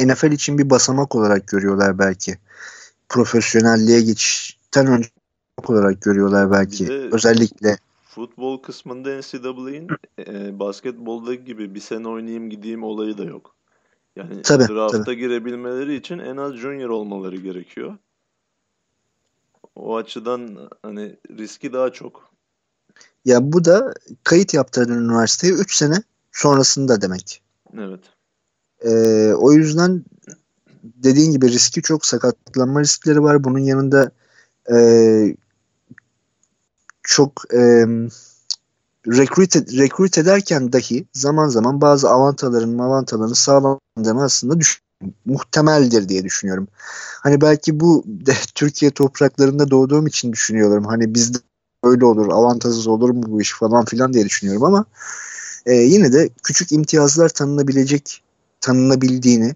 NFL için bir basamak olarak görüyorlar belki. Profesyonelliğe geçişten önce olarak görüyorlar belki. Özellikle Futbol kısmında NCAA'nin e, basketboldaki gibi bir sene oynayayım gideyim olayı da yok. Yani Tabii, drafta girebilmeleri için en az junior olmaları gerekiyor. O açıdan hani riski daha çok. ya bu da kayıt yaptırdığın üniversiteye 3 sene sonrasında demek. Evet. Ee, o yüzden dediğin gibi riski çok sakatlanma riskleri var. Bunun yanında e, çok e, recruit, recruit ederken dahi zaman zaman bazı avantaların avantalarını sağlandığını aslında düş muhtemeldir diye düşünüyorum. Hani belki bu de Türkiye topraklarında doğduğum için düşünüyorum. Hani bizde öyle olur, avantajsız olur mu bu iş falan filan diye düşünüyorum ama e, yine de küçük imtiyazlar tanınabilecek, tanınabildiğini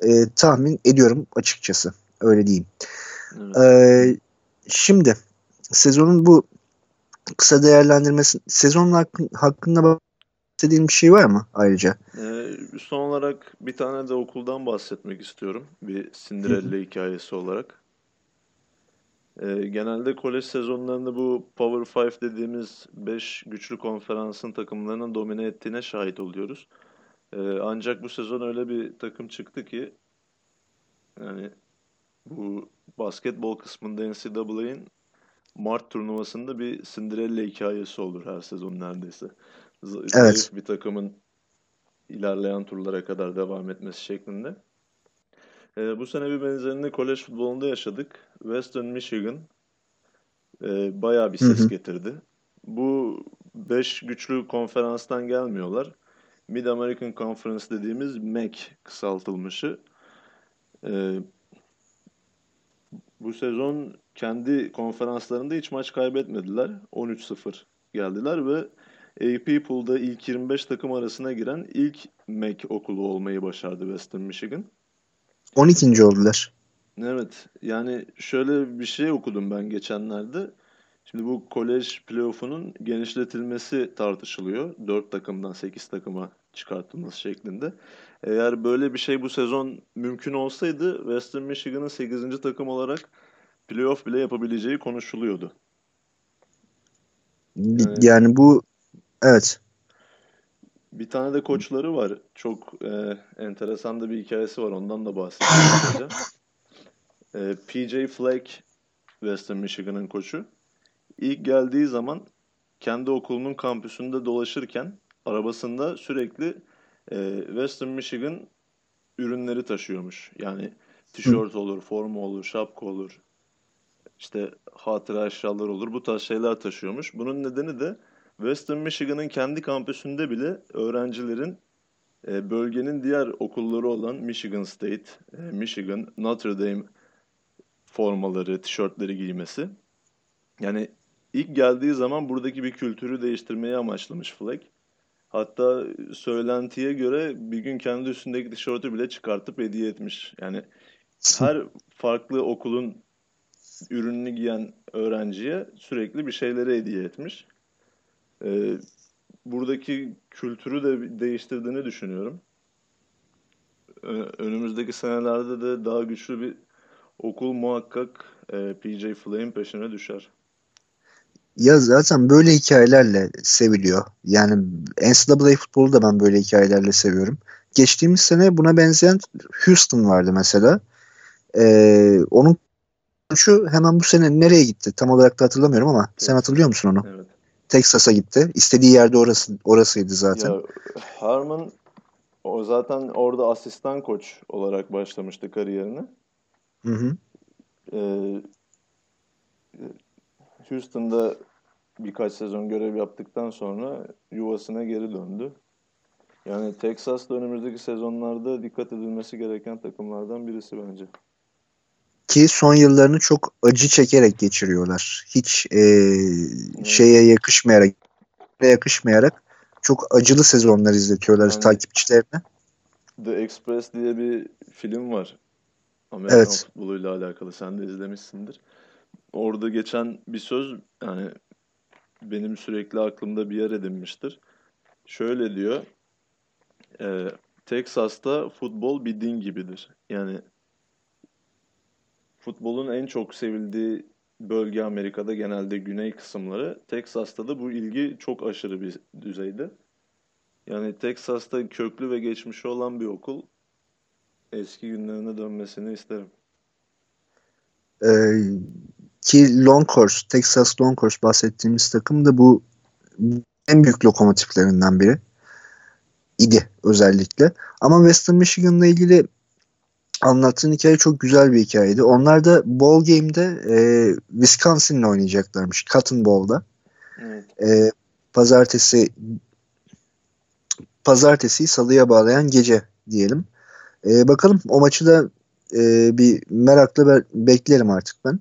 e, tahmin ediyorum açıkçası. Öyle diyeyim. Evet. Ee, şimdi sezonun bu kısa değerlendirmesi sezonun hakkın, hakkında bahsettiğin bir şey var mı ayrıca? Ee, son olarak bir tane de okuldan bahsetmek istiyorum. Bir Cinderella hikayesi olarak. E, genelde kolej sezonlarında bu Power 5 dediğimiz 5 güçlü konferansın takımlarının domine ettiğine şahit oluyoruz. E, ancak bu sezon öyle bir takım çıktı ki yani bu basketbol kısmında NCAA'nin Mart turnuvasında bir Cinderella hikayesi olur her sezon neredeyse. Z- Evet. Zayıf bir takımın ilerleyen turlara kadar devam etmesi şeklinde. Ee, bu sene bir benzerini kolej futbolunda yaşadık. Western Michigan e, bayağı bir Hı ses hı. getirdi. Bu 5 güçlü konferanstan gelmiyorlar. Mid American Conference dediğimiz MEC kısaltılmışı. Ee, bu sezon kendi konferanslarında hiç maç kaybetmediler. 13-0 geldiler ve AP Pool'da ilk 25 takım arasına giren ilk MEC okulu olmayı başardı Western Michigan. 12. oldular. Evet, yani şöyle bir şey okudum ben geçenlerde. Şimdi bu kolej playoff'unun genişletilmesi tartışılıyor. 4 takımdan 8 takıma çıkartılması şeklinde. Eğer böyle bir şey bu sezon mümkün olsaydı Western Michigan'ın 8. takım olarak playoff bile yapabileceği konuşuluyordu. Evet. Yani bu evet. Bir tane de koçları var. Çok e, enteresan da bir hikayesi var. Ondan da kısaca. E, PJ Fleck Western Michigan'ın koçu. İlk geldiği zaman kendi okulunun kampüsünde dolaşırken arabasında sürekli e, Western Michigan ürünleri taşıyormuş. Yani tişört olur, forma olur, şapka olur, işte hatıra eşyalar olur. Bu tarz şeyler taşıyormuş. Bunun nedeni de Western Michigan'ın kendi kampüsünde bile öğrencilerin e, bölgenin diğer okulları olan Michigan State, e, Michigan, Notre Dame formaları, tişörtleri giymesi. Yani ilk geldiği zaman buradaki bir kültürü değiştirmeyi amaçlamış Fleck. Hatta söylentiye göre bir gün kendi üstündeki tişörtü bile çıkartıp hediye etmiş. Yani her farklı okulun ürününü giyen öğrenciye sürekli bir şeyleri hediye etmiş. Ee, buradaki kültürü de değiştirdiğini düşünüyorum. Önümüzdeki senelerde de daha güçlü bir okul muhakkak e, PJ Fleck'in peşine düşer. Ya zaten böyle hikayelerle seviliyor. Yani NCAA futbolu da ben böyle hikayelerle seviyorum. Geçtiğimiz sene buna benzeyen Houston vardı mesela. Ee, onun şu hemen bu sene nereye gitti? Tam olarak da hatırlamıyorum ama evet. sen hatırlıyor musun onu? Evet. Texas'a gitti. İstediği yerde orası orasıydı zaten. Ya, Harmon o zaten orada asistan koç olarak başlamıştı kariyerini. Hı hı. Ee, Houston'da birkaç sezon görev yaptıktan sonra yuvasına geri döndü. Yani Texas da önümüzdeki sezonlarda dikkat edilmesi gereken takımlardan birisi bence. Ki son yıllarını çok acı çekerek geçiriyorlar. Hiç e, şeye yakışmayarak yakışmayarak çok acılı sezonlar izletiyorlar yani, takipçilerine. The Express diye bir film var. Amerikan evet. futboluyla alakalı. Sen de izlemişsindir. Orada geçen bir söz yani benim sürekli aklımda bir yer edinmiştir. Şöyle diyor. E, Texas'ta futbol bir din gibidir. Yani futbolun en çok sevildiği bölge Amerika'da genelde güney kısımları. Texas'ta da bu ilgi çok aşırı bir düzeyde. Yani Texas'ta köklü ve geçmişi olan bir okul eski günlerine dönmesini isterim. Ee, ki Longhorse, Texas Longhorse bahsettiğimiz takım da bu en büyük lokomotiflerinden biri idi özellikle. Ama Western Michigan'la ilgili anlattığın hikaye çok güzel bir hikayeydi. Onlar da Bowl Game'de e, Wisconsin'le oynayacaklarmış. Cotton Bowl'da. Evet. E, pazartesi pazartesiyi salıya bağlayan gece diyelim. E, bakalım o maçı da e, bir merakla be- beklerim artık ben.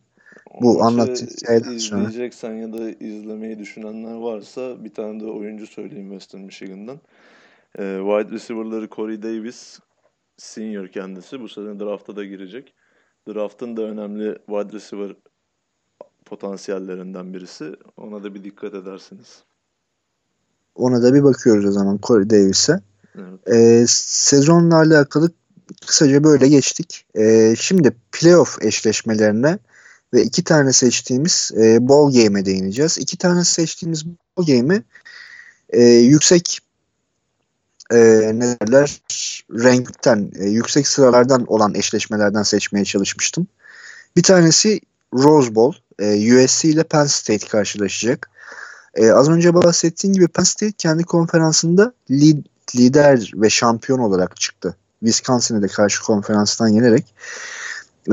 Bu anlattığın hikayeden sonra. İzleyeceksen ya da izlemeyi düşünenler varsa bir tane de oyuncu söyleyeyim Western Michigan'dan. E, wide receiver'ları Corey Davis, senior kendisi. Bu sene drafta da girecek. Draft'ın da önemli wide receiver potansiyellerinden birisi. Ona da bir dikkat edersiniz. Ona da bir bakıyoruz o zaman Corey Davis'e. Evet. Ee, sezonla alakalı kısaca böyle geçtik. Ee, şimdi playoff eşleşmelerine ve iki tane seçtiğimiz e, ball game'e değineceğiz. İki tane seçtiğimiz ball game'i e, yüksek e, ne derler renkten, e, yüksek sıralardan olan eşleşmelerden seçmeye çalışmıştım. Bir tanesi Rose Bowl. E, USC ile Penn State karşılaşacak. E, az önce bahsettiğim gibi Penn State kendi konferansında lead, lider ve şampiyon olarak çıktı. Wisconsin'e de karşı konferanstan yenerek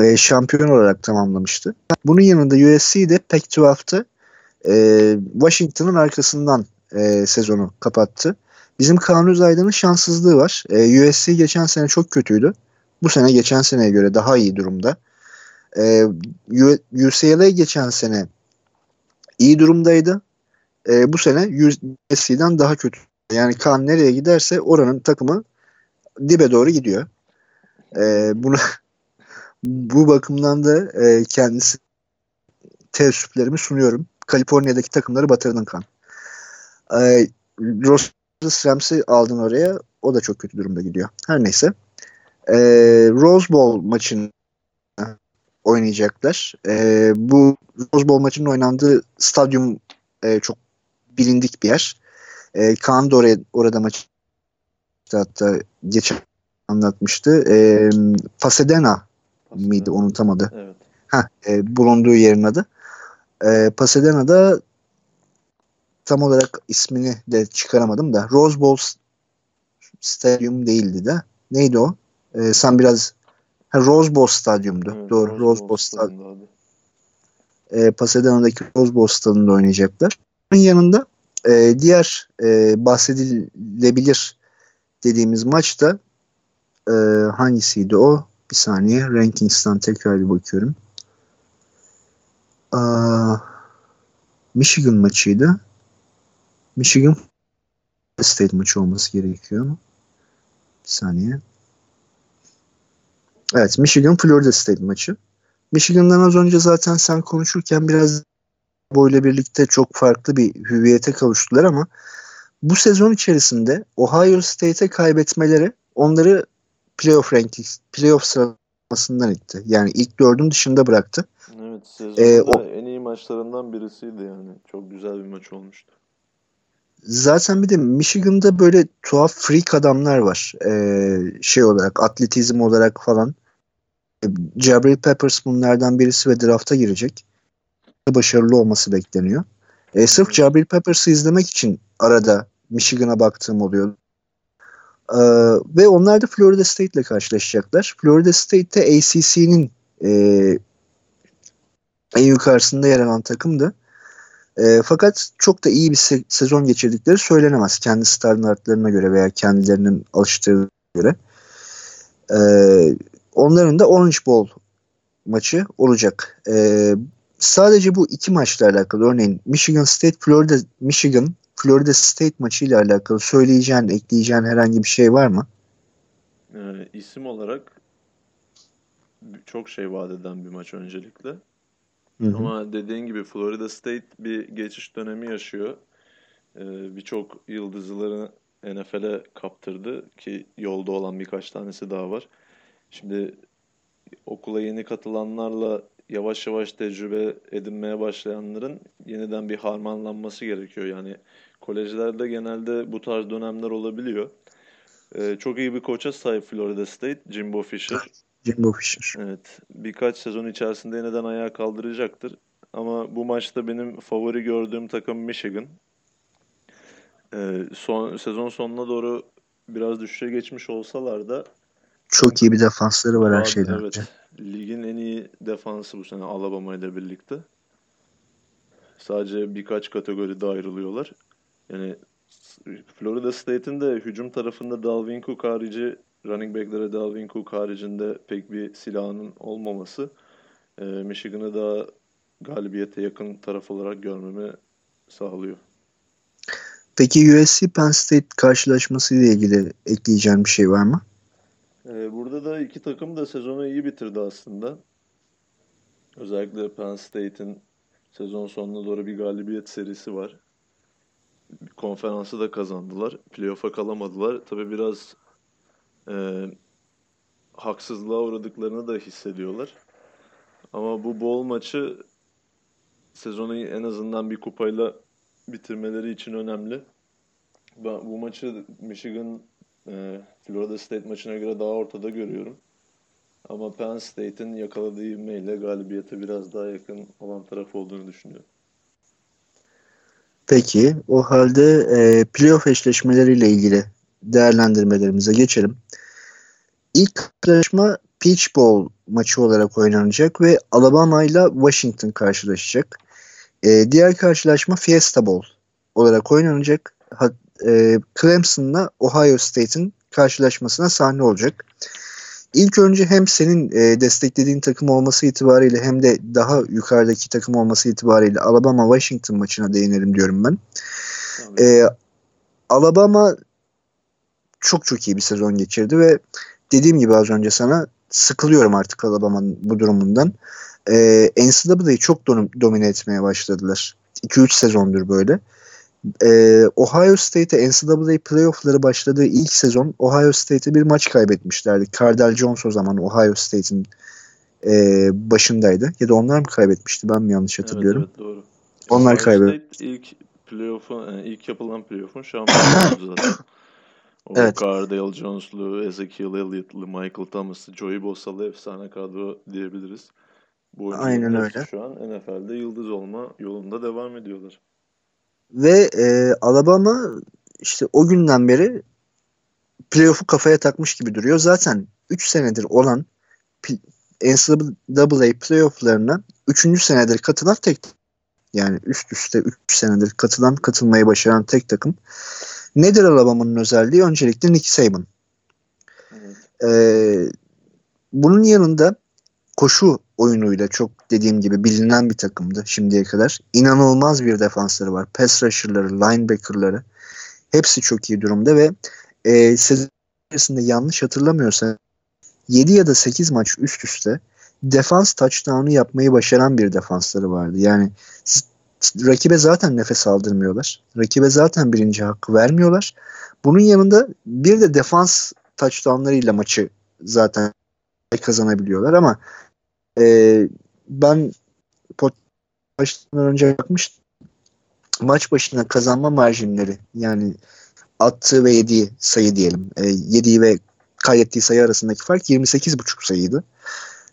e, şampiyon olarak tamamlamıştı. Bunun yanında USC de Pac-12'te e, Washington'ın arkasından e, sezonu kapattı. Bizim Kaan Özaydın'ın şanssızlığı var. E, USC geçen sene çok kötüydü. Bu sene geçen seneye göre daha iyi durumda. E, UCLA geçen sene iyi durumdaydı. E, bu sene USC'den daha kötü. Yani Kaan nereye giderse oranın takımı dibe doğru gidiyor. E, bunu bu bakımdan da e, kendisi teessüplerimi sunuyorum. Kaliforniya'daki takımları batırdın kan. E, Los Rams'i aldın oraya. O da çok kötü durumda gidiyor. Her neyse. E, Rose Bowl maçını oynayacaklar. E, bu Rose Bowl maçının oynandığı stadyum e, çok bilindik bir yer. E, Kaan da oraya, orada maç hatta geçen anlatmıştı. E, Pasadena miydi unutamadı. Evet. Ha, e, bulunduğu yerin adı. E, Pasadena'da tam olarak ismini de çıkaramadım da Rose Bowl Stadyum değildi de. Neydi o? E, sen biraz ha, Rose Bowl Stadyum'du. Evet, Doğru. Rose, Rose Bowl Stadyum. E, Pasadena'daki Rose Bowl Stadyum'da oynayacaklar. Bunun yanında e, diğer e, bahsedilebilir dediğimiz maçta e, hangisiydi o? Bir saniye. Rankings'tan tekrar bir bakıyorum. Aa, Michigan maçıydı. Michigan State maçı olması gerekiyor. Bir saniye. Evet Michigan Florida State maçı. Michigan'dan az önce zaten sen konuşurken biraz boyla birlikte çok farklı bir hüviyete kavuştular ama bu sezon içerisinde Ohio State'e kaybetmeleri onları playoff ranking, playoff sıralamasından itti. Yani ilk dördün dışında bıraktı. Evet sezonda ee, o, en iyi maçlarından birisiydi yani. Çok güzel bir maç olmuştu. Zaten bir de Michigan'da böyle tuhaf freak adamlar var. Ee, şey olarak, atletizm olarak falan. Jabril Peppers bunlardan birisi ve drafta girecek. Başarılı olması bekleniyor. Ee, sırf Jabril Peppers'ı izlemek için arada Michigan'a baktığım oluyor. Ee, ve onlar da Florida State ile karşılaşacaklar. Florida State de ACC'nin e, en yukarısında yer alan takımdı. E, fakat çok da iyi bir se- sezon geçirdikleri söylenemez. Kendi standartlarına göre veya kendilerinin alıştığı göre. E, onların da Orange Bowl maçı olacak. E, sadece bu iki maçla alakalı örneğin Michigan State, Florida, Michigan Florida State maçıyla alakalı söyleyeceğin, ekleyeceğin herhangi bir şey var mı? Ee, isim olarak çok şey vaat eden bir maç öncelikle. Hı hı. Ama dediğin gibi Florida State bir geçiş dönemi yaşıyor. Ee, Birçok yıldızlarını NFL'e kaptırdı ki yolda olan birkaç tanesi daha var. Şimdi okula yeni katılanlarla yavaş yavaş tecrübe edinmeye başlayanların yeniden bir harmanlanması gerekiyor. Yani Kolejlerde genelde bu tarz dönemler olabiliyor. Ee, çok iyi bir koça sahip Florida State, Jimbo Fisher. Jimbo Fisher. Evet. Birkaç sezon içerisinde yeniden ayağa kaldıracaktır. Ama bu maçta benim favori gördüğüm takım Michigan. Ee, son sezon sonuna doğru biraz düşüşe geçmiş olsalar da çok iyi bir defansları var her şeyden. Evet. Ligin en iyi defansı bu sene Alabama ile birlikte. Sadece birkaç kategoride ayrılıyorlar. Yani Florida State'in de hücum tarafında Dalvin Cook harici running back'lere Dalvin Cook haricinde pek bir silahının olmaması e, Michigan'ı daha galibiyete yakın taraf olarak görmemi sağlıyor. Peki USC Penn State karşılaşması ile ilgili ekleyeceğim bir şey var mı? Ee, burada da iki takım da sezonu iyi bitirdi aslında. Özellikle Penn State'in sezon sonuna doğru bir galibiyet serisi var konferansı da kazandılar. Playoff'a kalamadılar. Tabii biraz e, haksızlığa uğradıklarını da hissediyorlar. Ama bu bol maçı sezonu en azından bir kupayla bitirmeleri için önemli. Bu maçı Michigan e, Florida State maçına göre daha ortada görüyorum. Ama Penn State'in yakaladığı ivmeyle galibiyete biraz daha yakın olan taraf olduğunu düşünüyorum. Peki o halde e, playoff eşleşmeleriyle ilgili değerlendirmelerimize geçelim. İlk karşılaşma Peach Bowl maçı olarak oynanacak ve Alabama ile Washington karşılaşacak. E, diğer karşılaşma Fiesta Bowl olarak oynanacak. Ha, e, Clemson'la Ohio State'in karşılaşmasına sahne olacak. İlk önce hem senin e, desteklediğin takım olması itibariyle hem de daha yukarıdaki takım olması itibariyle Alabama Washington maçına değinelim diyorum ben. E, Alabama çok çok iyi bir sezon geçirdi ve dediğim gibi az önce sana sıkılıyorum artık Alabama'nın bu durumundan. E, NCAA'yı çok domine etmeye başladılar. 2-3 sezondur böyle. Ee, Ohio State'e NCAA playoff'ları başladığı ilk sezon Ohio State'e bir maç kaybetmişlerdi. Cardell Jones o zaman Ohio State'in e, başındaydı. Ya da onlar mı kaybetmişti ben mi yanlış hatırlıyorum? Evet, evet doğru. Onlar kaybetti. ilk playoff'un yani ilk yapılan playoff'un şampiyonu zaten. Evet. Cardale Jones'lu, Ezekiel Elliott'lı, Michael Thomas'lı, Joey Bosalı efsane kadro diyebiliriz. Bu Aynen öyle. Şu an NFL'de yıldız olma yolunda devam ediyorlar. Ve e, Alabama işte o günden beri playoff'u kafaya takmış gibi duruyor. Zaten 3 senedir olan NCAA playoff'larına 3. senedir katılan tek yani üst üste 3 senedir katılan katılmayı başaran tek takım. Nedir Alabama'nın özelliği? Öncelikle Nick Saban. Ee, bunun yanında koşu oyunuyla çok dediğim gibi bilinen bir takımdı şimdiye kadar. İnanılmaz bir defansları var. Pass rusher'ları, linebacker'ları hepsi çok iyi durumda ve e, sezon içerisinde yanlış hatırlamıyorsam 7 ya da 8 maç üst üste defans touchdown'u yapmayı başaran bir defansları vardı. Yani rakibe zaten nefes aldırmıyorlar. Rakibe zaten birinci hakkı vermiyorlar. Bunun yanında bir de defans touchdownlarıyla maçı zaten kazanabiliyorlar ama e, ben başından önce bakmıştım. Maç başına kazanma marjinleri yani attığı ve yediği sayı diyelim. E, yediği ve kaydettiği sayı arasındaki fark 28,5 sayıydı.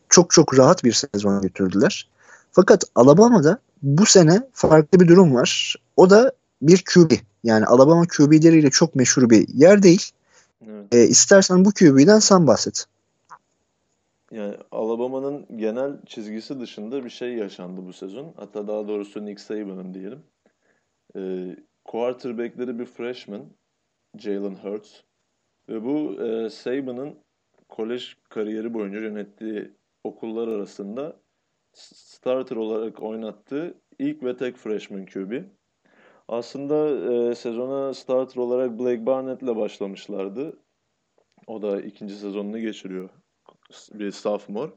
Çok çok rahat bir sezon götürdüler. Fakat Alabama'da bu sene farklı bir durum var. O da bir QB. Yani Alabama QB'leriyle çok meşhur bir yer değil. Evet. E, istersen bu QB'den sen bahset. Yani Alabama'nın genel çizgisi dışında bir şey yaşandı bu sezon. Hatta daha doğrusu Nick Saban'ın diyelim. Ee, quarterback'leri bir freshman, Jalen Hurts. Ve bu e, Saban'ın kolej kariyeri boyunca yönettiği okullar arasında starter olarak oynattığı ilk ve tek freshman QB. Aslında e, sezona starter olarak Blake Barnett ile başlamışlardı. O da ikinci sezonunu geçiriyor bir sophomore.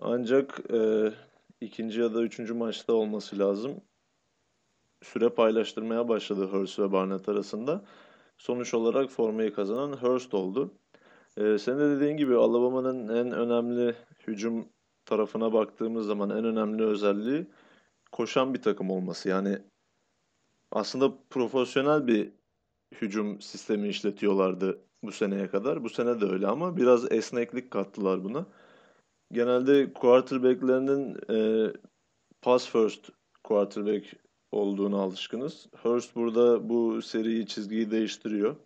Ancak e, ikinci ya da üçüncü maçta olması lazım. Süre paylaştırmaya başladı Hurst ve Barnett arasında. Sonuç olarak formayı kazanan Hurst oldu. E, senin de dediğin gibi Alabama'nın en önemli hücum tarafına baktığımız zaman en önemli özelliği koşan bir takım olması. Yani aslında profesyonel bir hücum sistemi işletiyorlardı bu seneye kadar. Bu sene de öyle ama biraz esneklik kattılar buna. Genelde quarterback'lerinin e, pass first quarterback olduğunu alışkınız. Hurst burada bu seriyi çizgiyi değiştiriyor.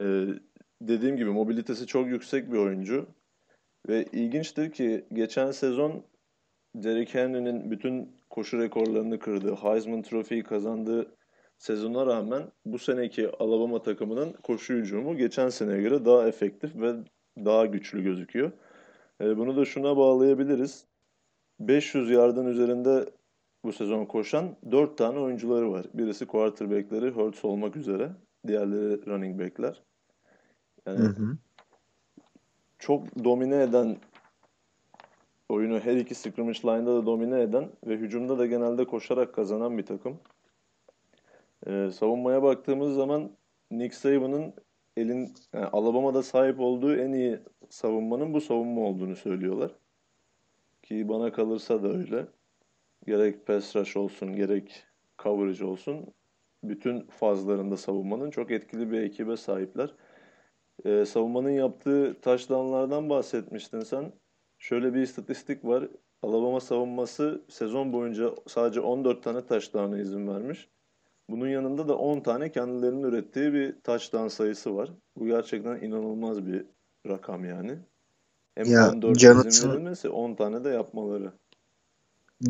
Ee, dediğim gibi mobilitesi çok yüksek bir oyuncu. Ve ilginçtir ki geçen sezon Derrick Henry'nin bütün koşu rekorlarını kırdığı, Heisman Trophy'yi kazandığı sezona rağmen bu seneki Alabama takımının koşu hücumu geçen seneye göre daha efektif ve daha güçlü gözüküyor. E, bunu da şuna bağlayabiliriz. 500 yardın üzerinde bu sezon koşan 4 tane oyuncuları var. Birisi quarterback'leri Hurts olmak üzere. Diğerleri running back'ler. Yani hı hı. Çok domine eden oyunu her iki scrimmage line'da da domine eden ve hücumda da genelde koşarak kazanan bir takım. Ee, savunmaya baktığımız zaman Nick Saban'ın elin yani Alabama'da sahip olduğu en iyi savunmanın bu savunma olduğunu söylüyorlar. ki bana kalırsa da öyle. Gerek pass rush olsun gerek coverage olsun bütün fazlarında savunmanın çok etkili bir ekibe sahipler. Ee, savunmanın yaptığı touchdownlardan bahsetmiştin sen. Şöyle bir istatistik var. Alabama savunması sezon boyunca sadece 14 tane touchdown'a izin vermiş. Bunun yanında da 10 tane kendilerinin ürettiği bir touchdown sayısı var. Bu gerçekten inanılmaz bir rakam yani. Hem ya, 14 Jonathan, verilmesi 10 tane de yapmaları.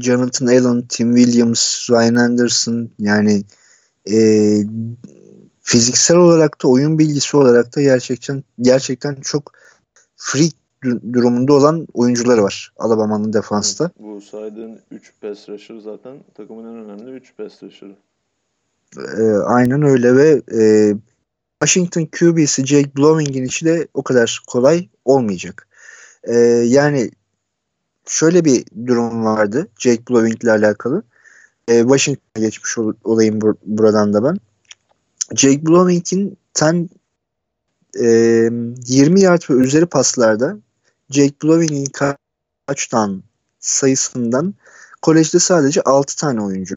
Jonathan Allen, Tim Williams, Ryan Anderson yani e, fiziksel olarak da oyun bilgisi olarak da gerçekten gerçekten çok freak durumunda olan oyuncuları var Alabama'nın defansta. bu saydığın 3 pass rusher zaten takımın en önemli 3 pass rusher'ı. E, aynen öyle ve e, Washington QB'si Jake Blowing'in işi de o kadar kolay olmayacak. E, yani şöyle bir durum vardı Jake Blowing ile alakalı. E, Washington'a geçmiş ol, olayım bur- buradan da ben. Jake Blowing'in ten e, 20 yard ve üzeri paslarda Jake Blowing'in touchdown sayısından kolejde sadece 6 tane oyuncu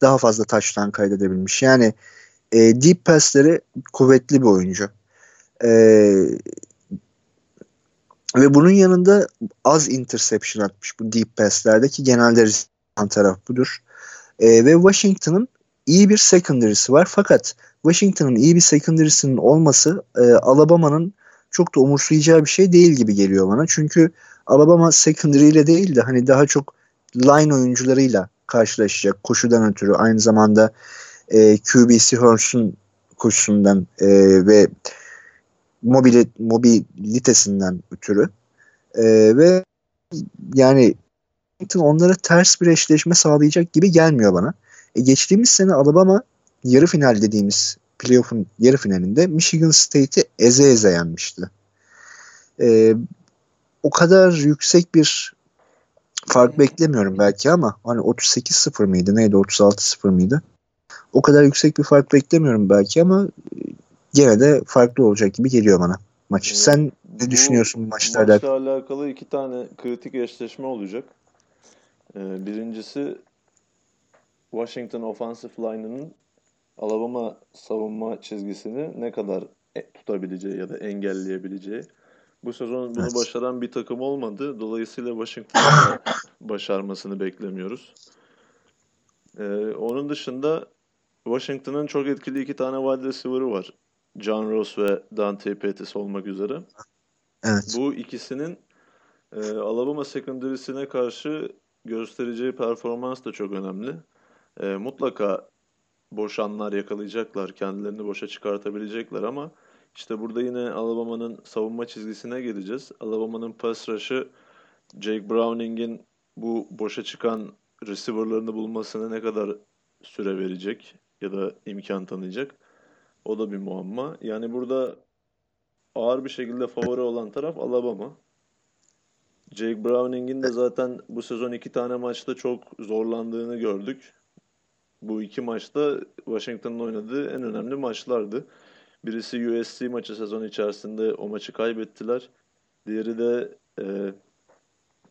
daha fazla touchdown kaydedebilmiş. Yani e, deep pass'leri kuvvetli bir oyuncu. E, ve bunun yanında az interception atmış bu deep pass'lerde ki genelde riskan taraf budur. E, ve Washington'ın iyi bir secondary'si var. Fakat Washington'ın iyi bir secondary'sinin olması e, Alabama'nın çok da umursayacağı bir şey değil gibi geliyor bana. Çünkü Alabama secondary ile değil de hani daha çok line oyuncularıyla karşılaşacak koşudan ötürü aynı zamanda e, QB'si Hurst'un koşusundan e, ve mobili, mobilitesinden ötürü e, ve yani onlara ters bir eşleşme sağlayacak gibi gelmiyor bana. E, geçtiğimiz sene Alabama yarı final dediğimiz playoff'un yarı finalinde Michigan State'i eze eze yenmişti. E, o kadar yüksek bir fark beklemiyorum belki ama hani 38-0 mıydı neydi 36-0 mıydı? O kadar yüksek bir fark beklemiyorum belki ama gene de farklı olacak gibi geliyor bana maç. Sen ne bu düşünüyorsun bu maçlarla? Maçla alakalı iki tane kritik eşleşme olacak. Ee, birincisi Washington offensive line'ının Alabama savunma çizgisini ne kadar e, tutabileceği ya da engelleyebileceği. Bu sezon bunu evet. başaran bir takım olmadı. Dolayısıyla Washington'ın başarmasını beklemiyoruz. Ee, onun dışında Washington'ın çok etkili iki tane wide receiver'ı var. John Ross ve Dante Pettis olmak üzere. Evet. Bu ikisinin e, Alabama secondary'sine karşı göstereceği performans da çok önemli. E, mutlaka boş anlar yakalayacaklar, kendilerini boşa çıkartabilecekler ama işte burada yine Alabama'nın savunma çizgisine geleceğiz. Alabama'nın pass rush'ı Jake Browning'in bu boşa çıkan receiver'larını bulmasına ne kadar süre verecek ya da imkan tanıyacak. O da bir muamma. Yani burada ağır bir şekilde favori olan taraf Alabama. Jake Browning'in de zaten bu sezon iki tane maçta çok zorlandığını gördük. Bu iki maçta Washington'ın oynadığı en önemli maçlardı. Birisi USC maçı sezon içerisinde o maçı kaybettiler. Diğeri de e,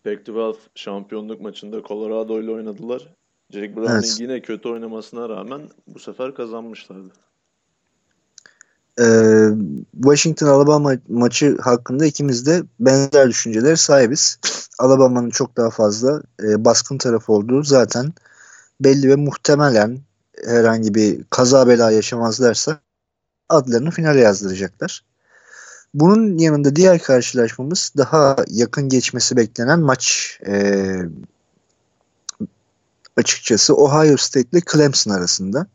Pac-12 şampiyonluk maçında Colorado ile oynadılar. Jake Browning evet. yine kötü oynamasına rağmen bu sefer kazanmışlardı. Ee, Washington Alabama maçı hakkında ikimiz de benzer düşünceler sahibiz. Alabama'nın çok daha fazla e, baskın tarafı olduğu zaten belli ve muhtemelen herhangi bir kaza bela yaşamazlarsa adlarını finale yazdıracaklar. Bunun yanında diğer karşılaşmamız daha yakın geçmesi beklenen maç e, açıkçası Ohio State ile Clemson arasında.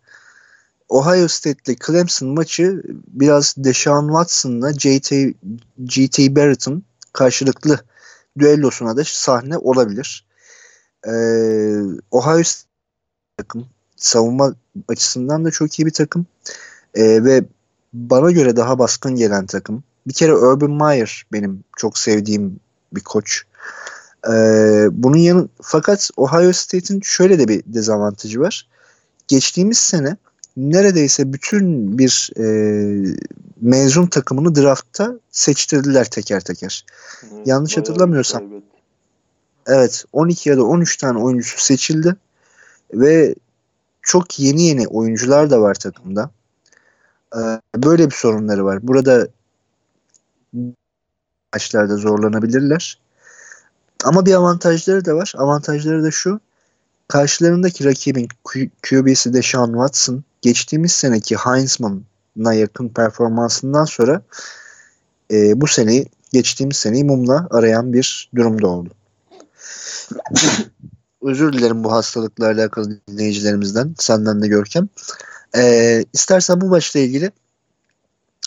Ohio State ile Clemson maçı biraz Deshaun Watson'la JT, GT Barrett'ın karşılıklı düellosuna da sahne olabilir. Ee, Ohio State takım savunma açısından da çok iyi bir takım ee, ve bana göre daha baskın gelen takım. Bir kere Urban Meyer benim çok sevdiğim bir koç. Ee, bunun yanı fakat Ohio State'in şöyle de bir dezavantajı var. Geçtiğimiz sene neredeyse bütün bir e, mezun takımını draftta seçtirdiler teker teker. Hı, Yanlış hatırlamıyorsam. Evet 12 ya da 13 tane oyuncusu seçildi ve çok yeni yeni oyuncular da var takımda. Ee, böyle bir sorunları var. Burada maçlarda zorlanabilirler. Ama bir avantajları da var. Avantajları da şu. Karşılarındaki rakibin QB'si de Sean Watson geçtiğimiz seneki Heinzman'a yakın performansından sonra e, bu seneyi geçtiğimiz seneyi mumla arayan bir durumda oldu. Özür dilerim bu hastalıkla alakalı dinleyicilerimizden. Senden de Görkem. Ee, istersen bu maçla ilgili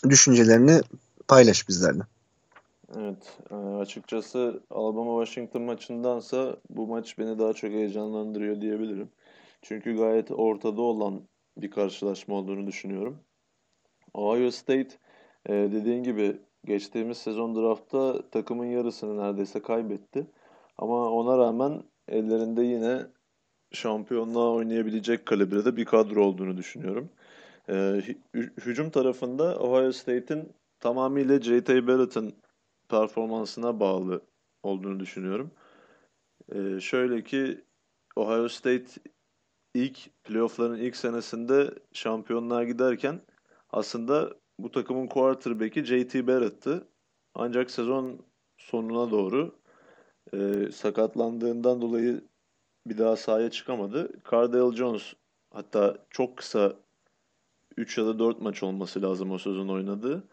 düşüncelerini paylaş bizlerle. Evet, e, açıkçası Alabama-Washington maçındansa bu maç beni daha çok heyecanlandırıyor diyebilirim. Çünkü gayet ortada olan bir karşılaşma olduğunu düşünüyorum. Ohio State e, dediğin gibi geçtiğimiz sezon draftta takımın yarısını neredeyse kaybetti. Ama ona rağmen ellerinde yine şampiyonluğa oynayabilecek kalibrede bir kadro olduğunu düşünüyorum. Ee, hücum tarafında Ohio State'in tamamıyla J.T. Barrett'ın performansına bağlı olduğunu düşünüyorum. Ee, şöyle ki Ohio State ilk playoff'ların ilk senesinde şampiyonluğa giderken aslında bu takımın quarterback'i J.T. Barrett'tı. Ancak sezon sonuna doğru e, sakatlandığından dolayı bir daha sahaya çıkamadı. Cardale Jones hatta çok kısa 3 ya da 4 maç olması lazım o sezon oynadığı.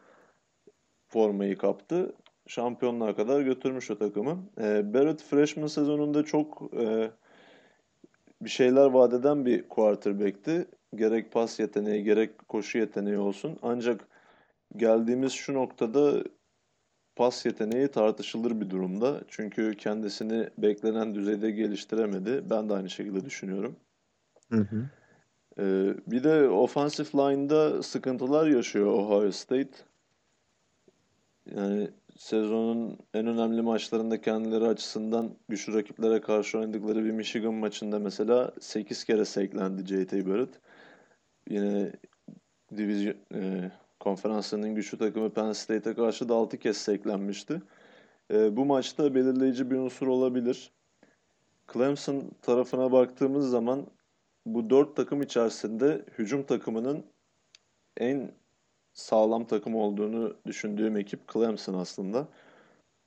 Formayı kaptı. Şampiyonluğa kadar götürmüş o takımı. E, Barrett freshman sezonunda çok e, bir şeyler vadeden bir quarterback'ti. Gerek pas yeteneği gerek koşu yeteneği olsun. Ancak geldiğimiz şu noktada pas yeteneği tartışılır bir durumda. Çünkü kendisini beklenen düzeyde geliştiremedi. Ben de aynı şekilde düşünüyorum. Hı hı. Ee, bir de offensive line'da sıkıntılar yaşıyor Ohio State. Yani sezonun en önemli maçlarında kendileri açısından güçlü rakiplere karşı oynadıkları bir Michigan maçında mesela 8 kere seklendi J.T. Barrett. Yine divizyon e, konferanslarının güçlü takımı Penn State'e karşı da 6 kez seklenmişti. E, bu maçta belirleyici bir unsur olabilir. Clemson tarafına baktığımız zaman bu dört takım içerisinde hücum takımının en sağlam takım olduğunu düşündüğüm ekip Clemson aslında.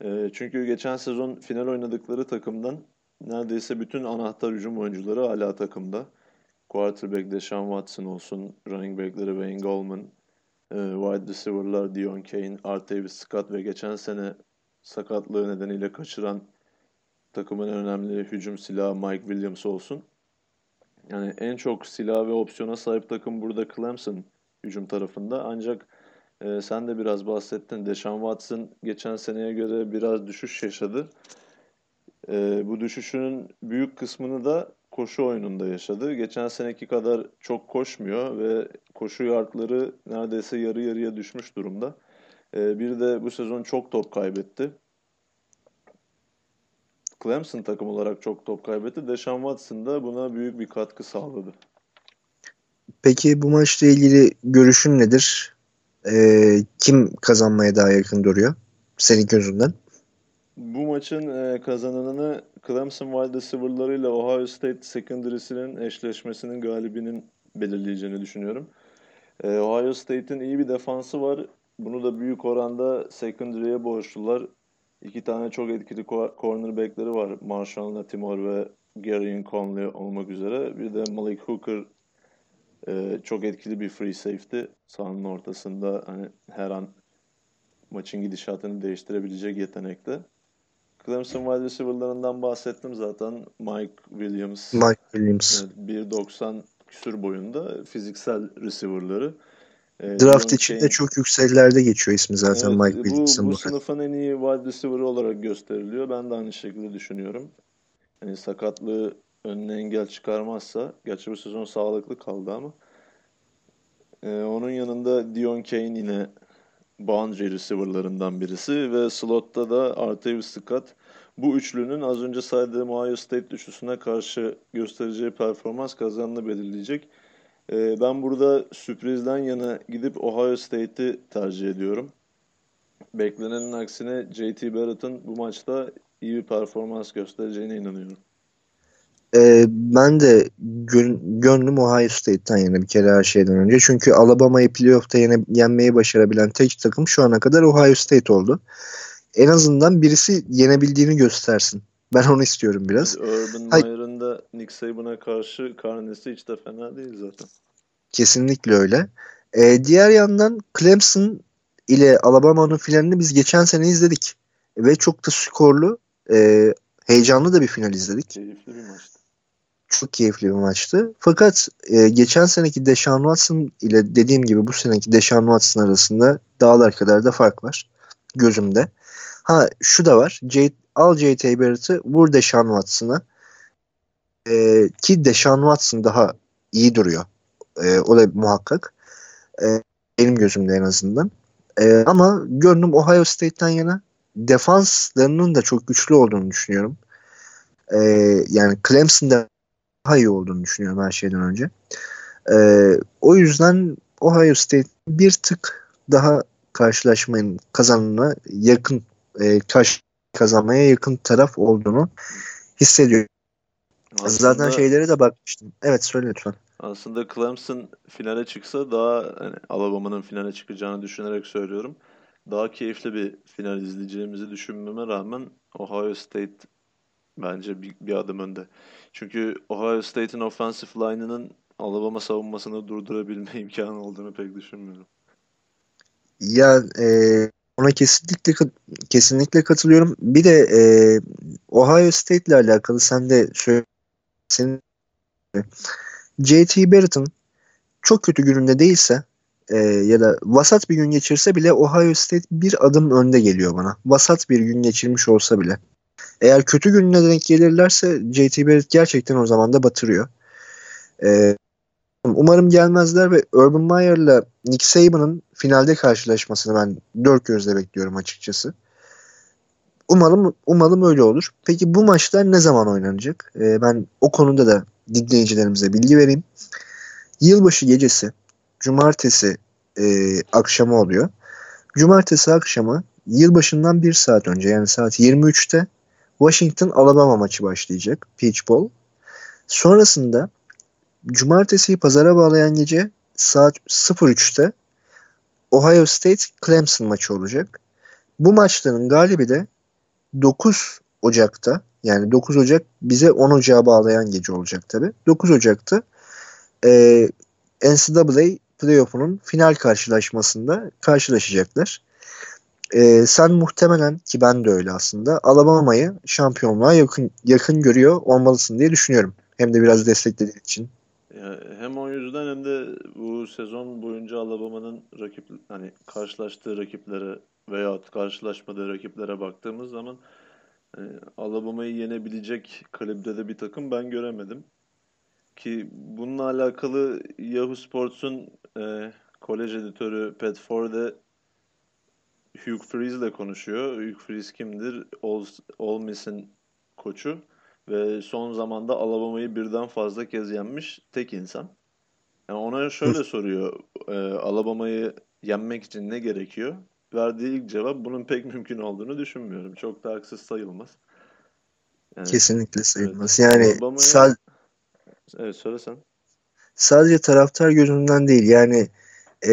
E, çünkü geçen sezon final oynadıkları takımdan neredeyse bütün anahtar hücum oyuncuları hala takımda. Quarterback Deshaun Watson olsun, running back'leri Wayne Gallman, wide receiver'lar Dion Kane, Artavis Scott ve geçen sene sakatlığı nedeniyle kaçıran takımın önemli hücum silahı Mike Williams olsun. Yani en çok silah ve opsiyona sahip takım burada Clemson hücum tarafında. Ancak e, sen de biraz bahsettin. Deshaun Watson geçen seneye göre biraz düşüş yaşadı. E, bu düşüşünün büyük kısmını da koşu oyununda yaşadı. Geçen seneki kadar çok koşmuyor ve koşu yardları neredeyse yarı yarıya düşmüş durumda. E, bir de bu sezon çok top kaybetti. Clemson takım olarak çok top kaybetti. Deshaun Watson da buna büyük bir katkı sağladı. Peki bu maçla ilgili görüşün nedir? Ee, kim kazanmaya daha yakın duruyor? Senin gözünden. Bu maçın e, kazananını Clemson wide receiver'ları ile Ohio State secondary'sinin eşleşmesinin galibinin belirleyeceğini düşünüyorum. E, Ohio State'in iyi bir defansı var. Bunu da büyük oranda secondary'e borçlular. İki tane çok etkili cornerback'leri var. Marshall Latimore ve Gary Conley olmak üzere. Bir de Malik Hooker e, çok etkili bir free safety. Sahanın ortasında hani her an maçın gidişatını değiştirebilecek yetenekte. Clemson wide receiver'larından bahsettim zaten. Mike Williams. Mike Williams. Evet, 1.90 küsür boyunda fiziksel receiver'ları. E, Draft için de çok yükseklerde geçiyor ismi zaten evet, Mike Williams'ın. Bu, bu sınıfın en iyi wide receiver olarak gösteriliyor. Ben de aynı şekilde düşünüyorum. Yani sakatlığı önüne engel çıkarmazsa, gerçi bu sezon sağlıklı kaldı ama ee, onun yanında Dion Kane yine boundary receiver'larından birisi ve slotta da Artavis Scott. Bu üçlünün az önce saydığım Ohio State üçlüsüne karşı göstereceği performans kazanını belirleyecek. Ee, ben burada sürprizden yana gidip Ohio State'i tercih ediyorum. Beklenenin aksine JT Barrett'ın bu maçta iyi bir performans göstereceğine inanıyorum. Ee, ben de gön gönlüm Ohio State'ten yana bir kere her şeyden önce. Çünkü Alabama'yı playoff'ta yene yenmeyi başarabilen tek takım şu ana kadar Ohio State oldu. En azından birisi yenebildiğini göstersin. Ben onu istiyorum biraz. Urban Meyer'ın da Nick Saban'a karşı karnesi hiç de fena değil zaten. Kesinlikle öyle. Ee, diğer yandan Clemson ile Alabama'nın finalini biz geçen sene izledik. Ve çok da skorlu, e, heyecanlı da bir final izledik. Keyifli bir maçtı. Çok keyifli bir maçtı. Fakat e, geçen seneki Deshaun Watson ile dediğim gibi bu seneki Deshaun Watson arasında dağlar kadar da fark var. Gözümde. Ha şu da var. J, al J.T. Barrett'ı vur Deshaun Watson'a. E, ki Deshaun Watson daha iyi duruyor. E, o da muhakkak. E, benim gözümde en azından. E, ama gönlüm Ohio State'ten yana. Defanslarının da çok güçlü olduğunu düşünüyorum. E, yani Clemson'da daha iyi olduğunu düşünüyorum her şeyden önce. E, o yüzden Ohio State bir tık daha karşılaşmanın kazanına yakın e, karşı kazanmaya yakın taraf olduğunu hissediyorum. Aslında, Zaten şeylere de bakmıştım. Evet söyle lütfen. Aslında Clemson finale çıksa daha hani Alabama'nın finale çıkacağını düşünerek söylüyorum. Daha keyifli bir final izleyeceğimizi düşünmeme rağmen Ohio State bence bir, bir adım önde. Çünkü Ohio State'in offensive line'ının Alabama savunmasını durdurabilme imkanı olduğunu pek düşünmüyorum. Ya e, ona kesinlikle kesinlikle katılıyorum. Bir de e, Ohio State ile alakalı sen de söyle senin J.T. Barrett'ın çok kötü gününde değilse e, ya da vasat bir gün geçirse bile Ohio State bir adım önde geliyor bana. Vasat bir gün geçirmiş olsa bile. Eğer kötü gününe denk gelirlerse J.T. Barrett gerçekten o zaman da batırıyor. E, umarım gelmezler ve Urban Meyer'la Nick Saban'ın finalde karşılaşmasını ben dört gözle bekliyorum açıkçası. Umalım umalım öyle olur. Peki bu maçlar ne zaman oynanacak? E, ben o konuda da dinleyicilerimize bilgi vereyim. Yılbaşı gecesi cumartesi e, akşamı oluyor. Cumartesi akşamı yılbaşından bir saat önce yani saat 23'te Washington Alabama maçı başlayacak. Peach Bowl. Sonrasında cumartesiyi pazara bağlayan gece saat 03'te Ohio State Clemson maçı olacak. Bu maçların galibi de 9 Ocak'ta yani 9 Ocak bize 10 Ocak'a bağlayan gece olacak tabi. 9 Ocak'ta e, NCAA playoff'unun final karşılaşmasında karşılaşacaklar. E, sen muhtemelen ki ben de öyle aslında Alabama'yı şampiyonluğa yakın yakın görüyor olmalısın diye düşünüyorum. Hem de biraz desteklediğin için. Hem o yüzden hem de bu sezon boyunca Alabama'nın rakip hani karşılaştığı rakiplere veya karşılaşmadığı rakiplere baktığımız zaman yani Alabama'yı yenebilecek kalibrede de bir takım ben göremedim. Ki bununla alakalı Yahoo Sports'un e, kolej editörü Pat Forde Hugh Freeze ile konuşuyor. Hugh Freeze kimdir? Ole, Ole Miss'in koçu ve son zamanda Alabama'yı birden fazla kez yenmiş tek insan. Yani ona şöyle soruyor. E, Alabama'yı yenmek için ne gerekiyor? Verdiği ilk cevap bunun pek mümkün olduğunu düşünmüyorum. Çok da haksız sayılmaz. Yani, Kesinlikle sayılmaz. Evet. Yani sad Evet söylesen. Sadece taraftar gözünden değil yani e,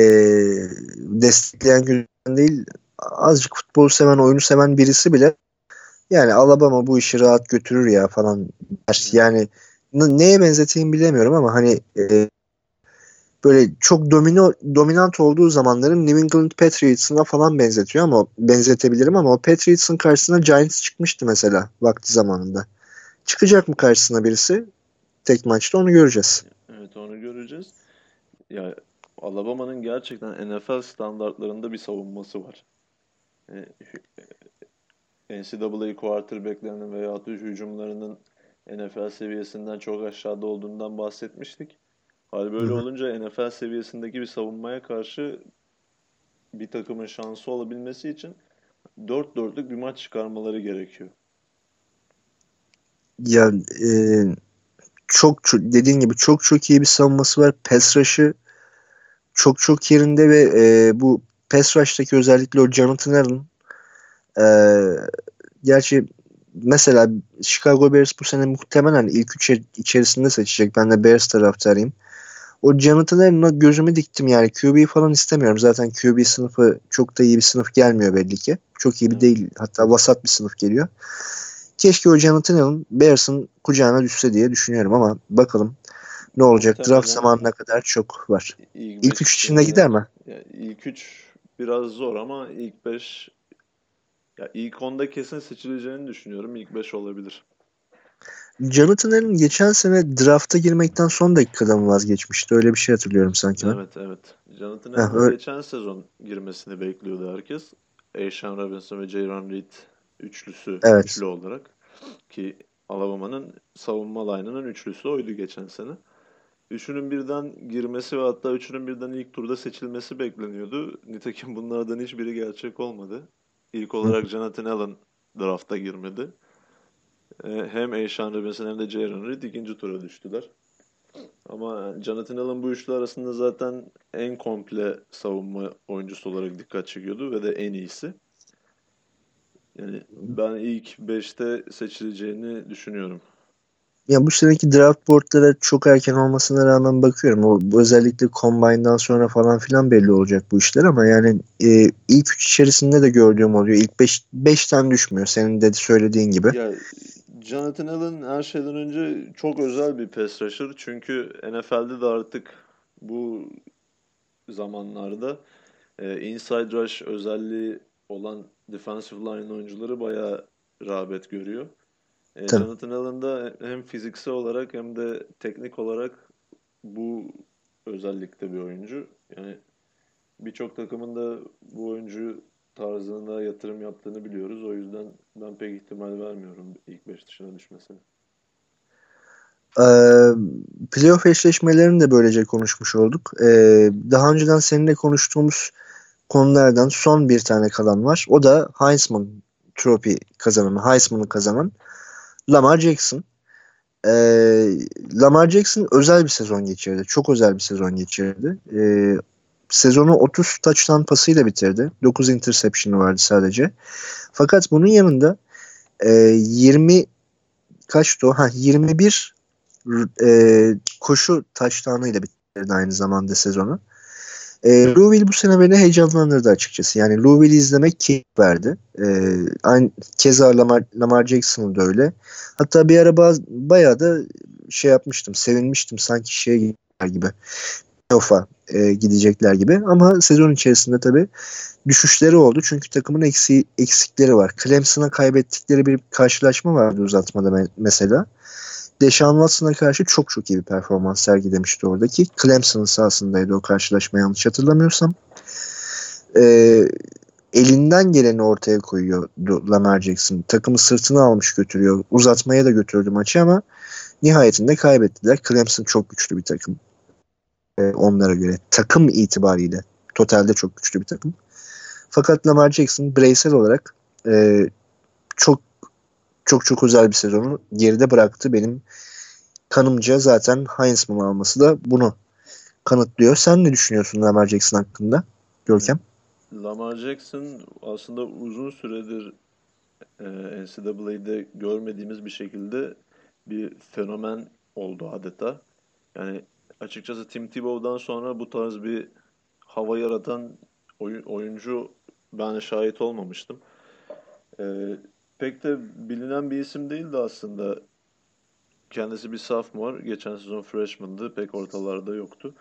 destekleyen gözünden değil azıcık futbol seven, oyunu seven birisi bile yani Alabama bu işi rahat götürür ya falan der. Yani neye benzeteyim bilemiyorum ama hani e, böyle çok domino, dominant olduğu zamanların New England Patriots'ına falan benzetiyor ama benzetebilirim ama o Patriots'ın karşısına Giants çıkmıştı mesela vakti zamanında. Çıkacak mı karşısına birisi? tek maçta onu göreceğiz. Evet onu göreceğiz. Ya Alabama'nın gerçekten NFL standartlarında bir savunması var. E, NCAA quarterbacklerinin veya hücumlarının NFL seviyesinden çok aşağıda olduğundan bahsetmiştik. Hal böyle Hı-hı. olunca NFL seviyesindeki bir savunmaya karşı bir takımın şansı olabilmesi için 4 dörtlük bir maç çıkarmaları gerekiyor. Ya e, çok, çok dediğin gibi çok çok iyi bir savunması var. Pass rush'ı çok çok yerinde ve e, bu pass rush'taki özellikle o Jonathan Allen e, gerçi mesela Chicago Bears bu sene muhtemelen ilk üç içerisinde seçecek. Ben de Bears taraftarıyım. O Jonathan Allen'a gözümü diktim yani. QB falan istemiyorum. Zaten QB sınıfı çok da iyi bir sınıf gelmiyor belli ki. Çok iyi bir değil. Hatta vasat bir sınıf geliyor. Keşke o Jonathan Allen Bears'ın kucağına düşse diye düşünüyorum ama bakalım ne olacak. Tabii Draft zamanına kadar çok var. İlk, ilk üç içinde gider mi? Yani ilk üç biraz zor ama ilk beş ya ilk onda kesin seçileceğini düşünüyorum. İlk beş olabilir. Jonathan Allen geçen sene drafta girmekten son dakikada mı vazgeçmişti? Öyle bir şey hatırlıyorum sanki. Evet evet. Jonathan Allen öyle... geçen sezon girmesini bekliyordu herkes. Aishan Robinson ve Jayron Reed üçlüsü evet. üçlü olarak. Ki Alabama'nın savunma line'ının üçlüsü oydu geçen sene. Üçünün birden girmesi ve hatta üçünün birden ilk turda seçilmesi bekleniyordu. Nitekim bunlardan hiçbiri gerçek olmadı. İlk olarak Jonathan Allen drafta girmedi. Ee, hem Aishan Robinson hem de Jaron Reed ikinci tura düştüler. Ama Jonathan Allen bu üçlü arasında zaten en komple savunma oyuncusu olarak dikkat çekiyordu ve de en iyisi. Yani ben ilk 5'te seçileceğini düşünüyorum. Ya bu seneki draft boardlara çok erken olmasına rağmen bakıyorum. O özellikle Combine'dan sonra falan filan belli olacak bu işler ama yani e, ilk üç içerisinde de gördüğüm oluyor. İlk 5 5'ten düşmüyor senin de söylediğin gibi. Ya Jonathan Allen her şeyden önce çok özel bir pass rusher. Çünkü NFL'de de artık bu zamanlarda e, inside rush özelliği olan defensive line oyuncuları bayağı rağbet görüyor. E, Jonathan Allen da hem fiziksel olarak hem de teknik olarak bu özellikte bir oyuncu. Yani birçok takımın da bu oyuncu tarzında yatırım yaptığını biliyoruz. O yüzden ben pek ihtimal vermiyorum ilk 5 dışına düşmesine. Ee, playoff eşleşmelerini de böylece konuşmuş olduk. Ee, daha önceden seninle konuştuğumuz konulardan son bir tane kalan var. O da Heisman Trophy kazanan, Heisman'ı kazanan Lamar Jackson. Ee, Lamar Jackson özel bir sezon geçirdi. Çok özel bir sezon geçirdi. Ee, sezonu 30 touchdown pasıyla bitirdi. 9 interception'ı vardı sadece. Fakat bunun yanında e, 20 kaçtı o? Ha 21 e, koşu touchdown'ıyla bitirdi aynı zamanda sezonu. E, Louisville bu sene beni heyecanlandırdı açıkçası. Yani Louisville'i izlemek keyif verdi. E, aynı, keza Lamar, Lamar Jackson'ın da öyle. Hatta bir ara baz, bayağı da şey yapmıştım, sevinmiştim sanki şeye gibi. Playoff'a e, gidecekler gibi. Ama sezon içerisinde tabii düşüşleri oldu. Çünkü takımın eksi, eksikleri var. Clemson'a kaybettikleri bir karşılaşma vardı uzatmada mesela. Deshaun Watson'a karşı çok çok iyi bir performans sergilemişti oradaki. Clemson'ın sahasındaydı o karşılaşma yanlış hatırlamıyorsam. Ee, elinden geleni ortaya koyuyor Lamar Jackson. Takımı sırtına almış götürüyor. Uzatmaya da götürdü maçı ama nihayetinde kaybettiler. Clemson çok güçlü bir takım. Ee, onlara göre. Takım itibariyle. Totalde çok güçlü bir takım. Fakat Lamar Jackson bireysel olarak e, çok çok çok özel bir sezonu geride bıraktı. Benim kanımca zaten Heisman alması da bunu kanıtlıyor. Sen ne düşünüyorsun Lamar Jackson hakkında Görkem? Lamar Jackson aslında uzun süredir e, NCAA'de görmediğimiz bir şekilde bir fenomen oldu adeta. Yani açıkçası Tim Tebow'dan sonra bu tarz bir hava yaratan oyun, oyuncu ben şahit olmamıştım. Ee, pek de bilinen bir isim değildi aslında. Kendisi bir sophomore. Geçen sezon freshman'dı. Pek ortalarda yoktu.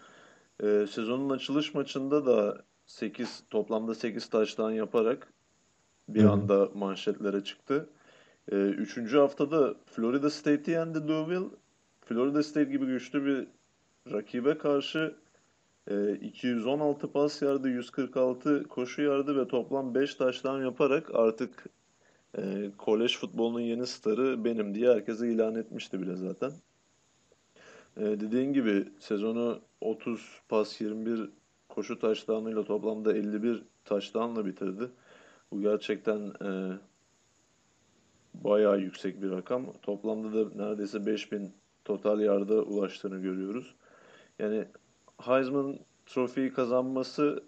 Ee, sezonun açılış maçında da 8 toplamda 8 taştan yaparak bir Hı-hı. anda manşetlere çıktı. Ee, üçüncü haftada Florida State'i yendi Louisville. Florida State gibi güçlü bir rakibe karşı e, 216 pas yardı, 146 koşu yardı ve toplam 5 taştan yaparak artık e, kolej futbolunun yeni starı benim diye herkese ilan etmişti bile zaten. E, dediğin gibi sezonu 30 pas 21 koşu taştanıyla toplamda 51 taştanla bitirdi. Bu gerçekten e, bayağı yüksek bir rakam. Toplamda da neredeyse 5000 total yarda ulaştığını görüyoruz. Yani Heisman trofiyi kazanması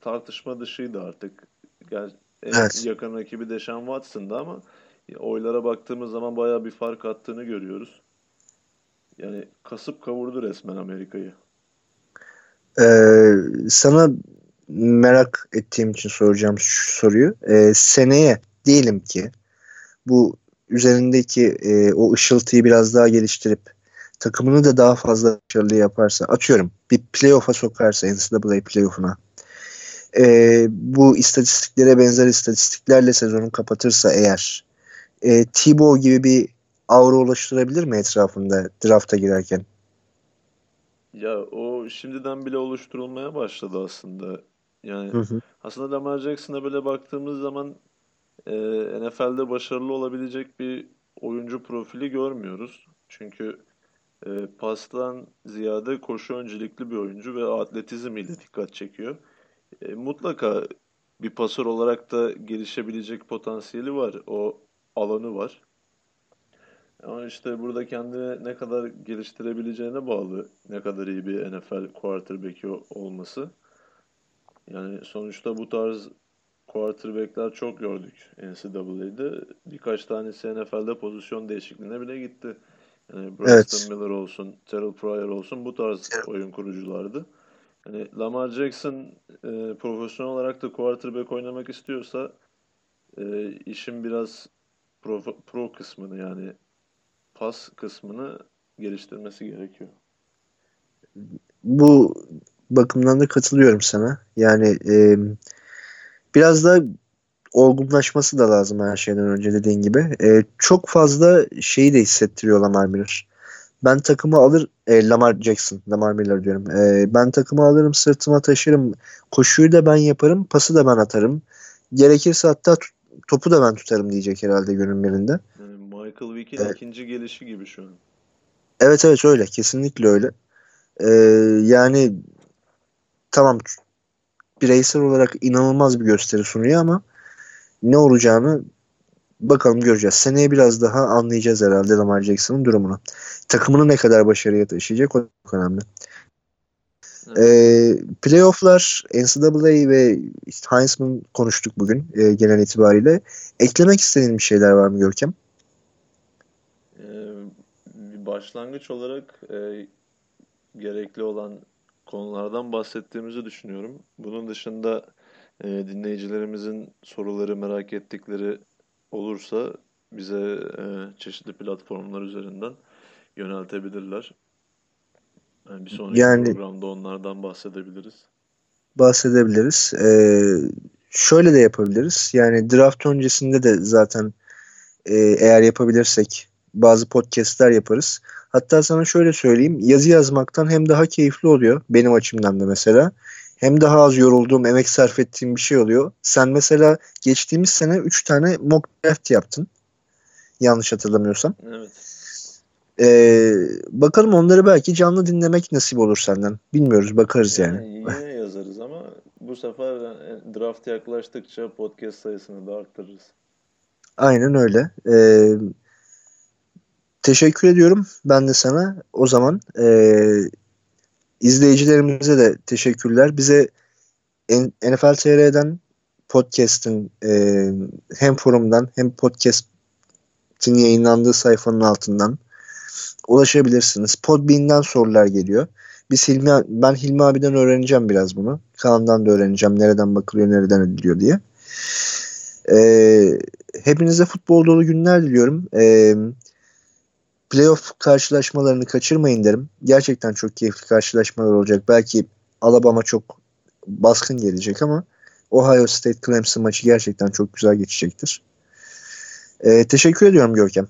tartışma dışıydı artık. En evet. yakın rakibi Deshaun Watson'dı ama oylara baktığımız zaman bayağı bir fark attığını görüyoruz. Yani kasıp kavurdu resmen Amerika'yı. Ee, sana merak ettiğim için soracağım şu soruyu. Ee, seneye diyelim ki bu üzerindeki e, o ışıltıyı biraz daha geliştirip takımını da daha fazla başarılı yaparsa atıyorum bir playoff'a sokarsa NCAA playoff'una e, bu istatistiklere benzer istatistiklerle sezonu kapatırsa eğer e, Tebow gibi bir aura oluşturabilir mi etrafında drafta girerken? Ya o şimdiden bile oluşturulmaya başladı aslında. Yani hı hı. aslında Lamar Jackson'a böyle baktığımız zaman e, NFL'de başarılı olabilecek bir oyuncu profili görmüyoruz. Çünkü e, pastan ziyade koşu öncelikli bir oyuncu ve atletizmiyle dikkat çekiyor. E, mutlaka bir pasör olarak da gelişebilecek potansiyeli var. O alanı var. Ama işte burada kendini ne kadar geliştirebileceğine bağlı ne kadar iyi bir NFL quarterback'i olması. Yani sonuçta bu tarz quarterback'ler çok gördük NCAA'de. Birkaç tanesi NFL'de pozisyon değişikliğine bile gitti. Yani Braxton evet. Miller olsun, Terrell Pryor olsun bu tarz oyun kuruculardı. Yani Lamar Jackson e, profesyonel olarak da quarterback oynamak istiyorsa e, işin biraz pro, pro kısmını yani pas kısmını geliştirmesi gerekiyor. Bu bakımdan da katılıyorum sana. Yani e, biraz da olgunlaşması da lazım her şeyden önce dediğin gibi. E, çok fazla şeyi de hissettiriyor Lamar Miller. Ben takımı alır e, Lamar Jackson, Lamar Miller diyorum. E, ben takımı alırım, sırtıma taşırım. Koşuyu da ben yaparım, pası da ben atarım. Gerekirse hatta topu da ben tutarım diyecek herhalde günün birinde. Yani Michael Vick'in evet. ikinci gelişi gibi şu an. Evet evet öyle. Kesinlikle öyle. Ee, yani tamam bireysel olarak inanılmaz bir gösteri sunuyor ama ne olacağını bakalım göreceğiz. Seneye biraz daha anlayacağız herhalde Lamar Jackson'ın durumunu. Takımını ne kadar başarıya taşıyacak o çok önemli. Evet. Ee, playoff'lar NCAA ve Heisman konuştuk bugün e, genel itibariyle. Eklemek istediğin bir şeyler var mı Görkem? Ee, başlangıç olarak e, gerekli olan konulardan bahsettiğimizi düşünüyorum. Bunun dışında e, dinleyicilerimizin soruları merak ettikleri olursa bize e, çeşitli platformlar üzerinden yöneltebilirler. Yani bir sonraki yani, programda onlardan bahsedebiliriz. Bahsedebiliriz. Ee, şöyle de yapabiliriz. Yani draft öncesinde de zaten e, eğer yapabilirsek bazı podcastler yaparız. Hatta sana şöyle söyleyeyim. Yazı yazmaktan hem daha keyifli oluyor. Benim açımdan da mesela. Hem daha az yorulduğum, emek sarf ettiğim bir şey oluyor. Sen mesela geçtiğimiz sene 3 tane mock draft yaptın. Yanlış hatırlamıyorsam. Evet. Ee, bakalım onları belki canlı dinlemek nasip olur senden. Bilmiyoruz bakarız yani. yani. Yine yazarız ama bu sefer draft yaklaştıkça podcast sayısını da arttırırız. Aynen öyle. Ee, teşekkür ediyorum ben de sana. O zaman e, izleyicilerimize de teşekkürler. Bize NFL TR'den podcast'ın e, hem forumdan hem podcast'in yayınlandığı sayfanın altından ulaşabilirsiniz. Podbean'den sorular geliyor. Biz Hilmi, ben Hilmi abiden öğreneceğim biraz bunu. Kaan'dan da öğreneceğim nereden bakılıyor, nereden ediliyor diye. Ee, hepinize futbol dolu günler diliyorum. Ee, playoff karşılaşmalarını kaçırmayın derim. Gerçekten çok keyifli karşılaşmalar olacak. Belki Alabama çok baskın gelecek ama Ohio State Clemson maçı gerçekten çok güzel geçecektir. Ee, teşekkür ediyorum Görkem.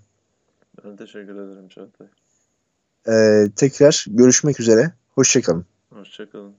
Ben teşekkür ederim Çağatay. Ee, tekrar görüşmek üzere. Hoşçakalın. Hoşçakalın.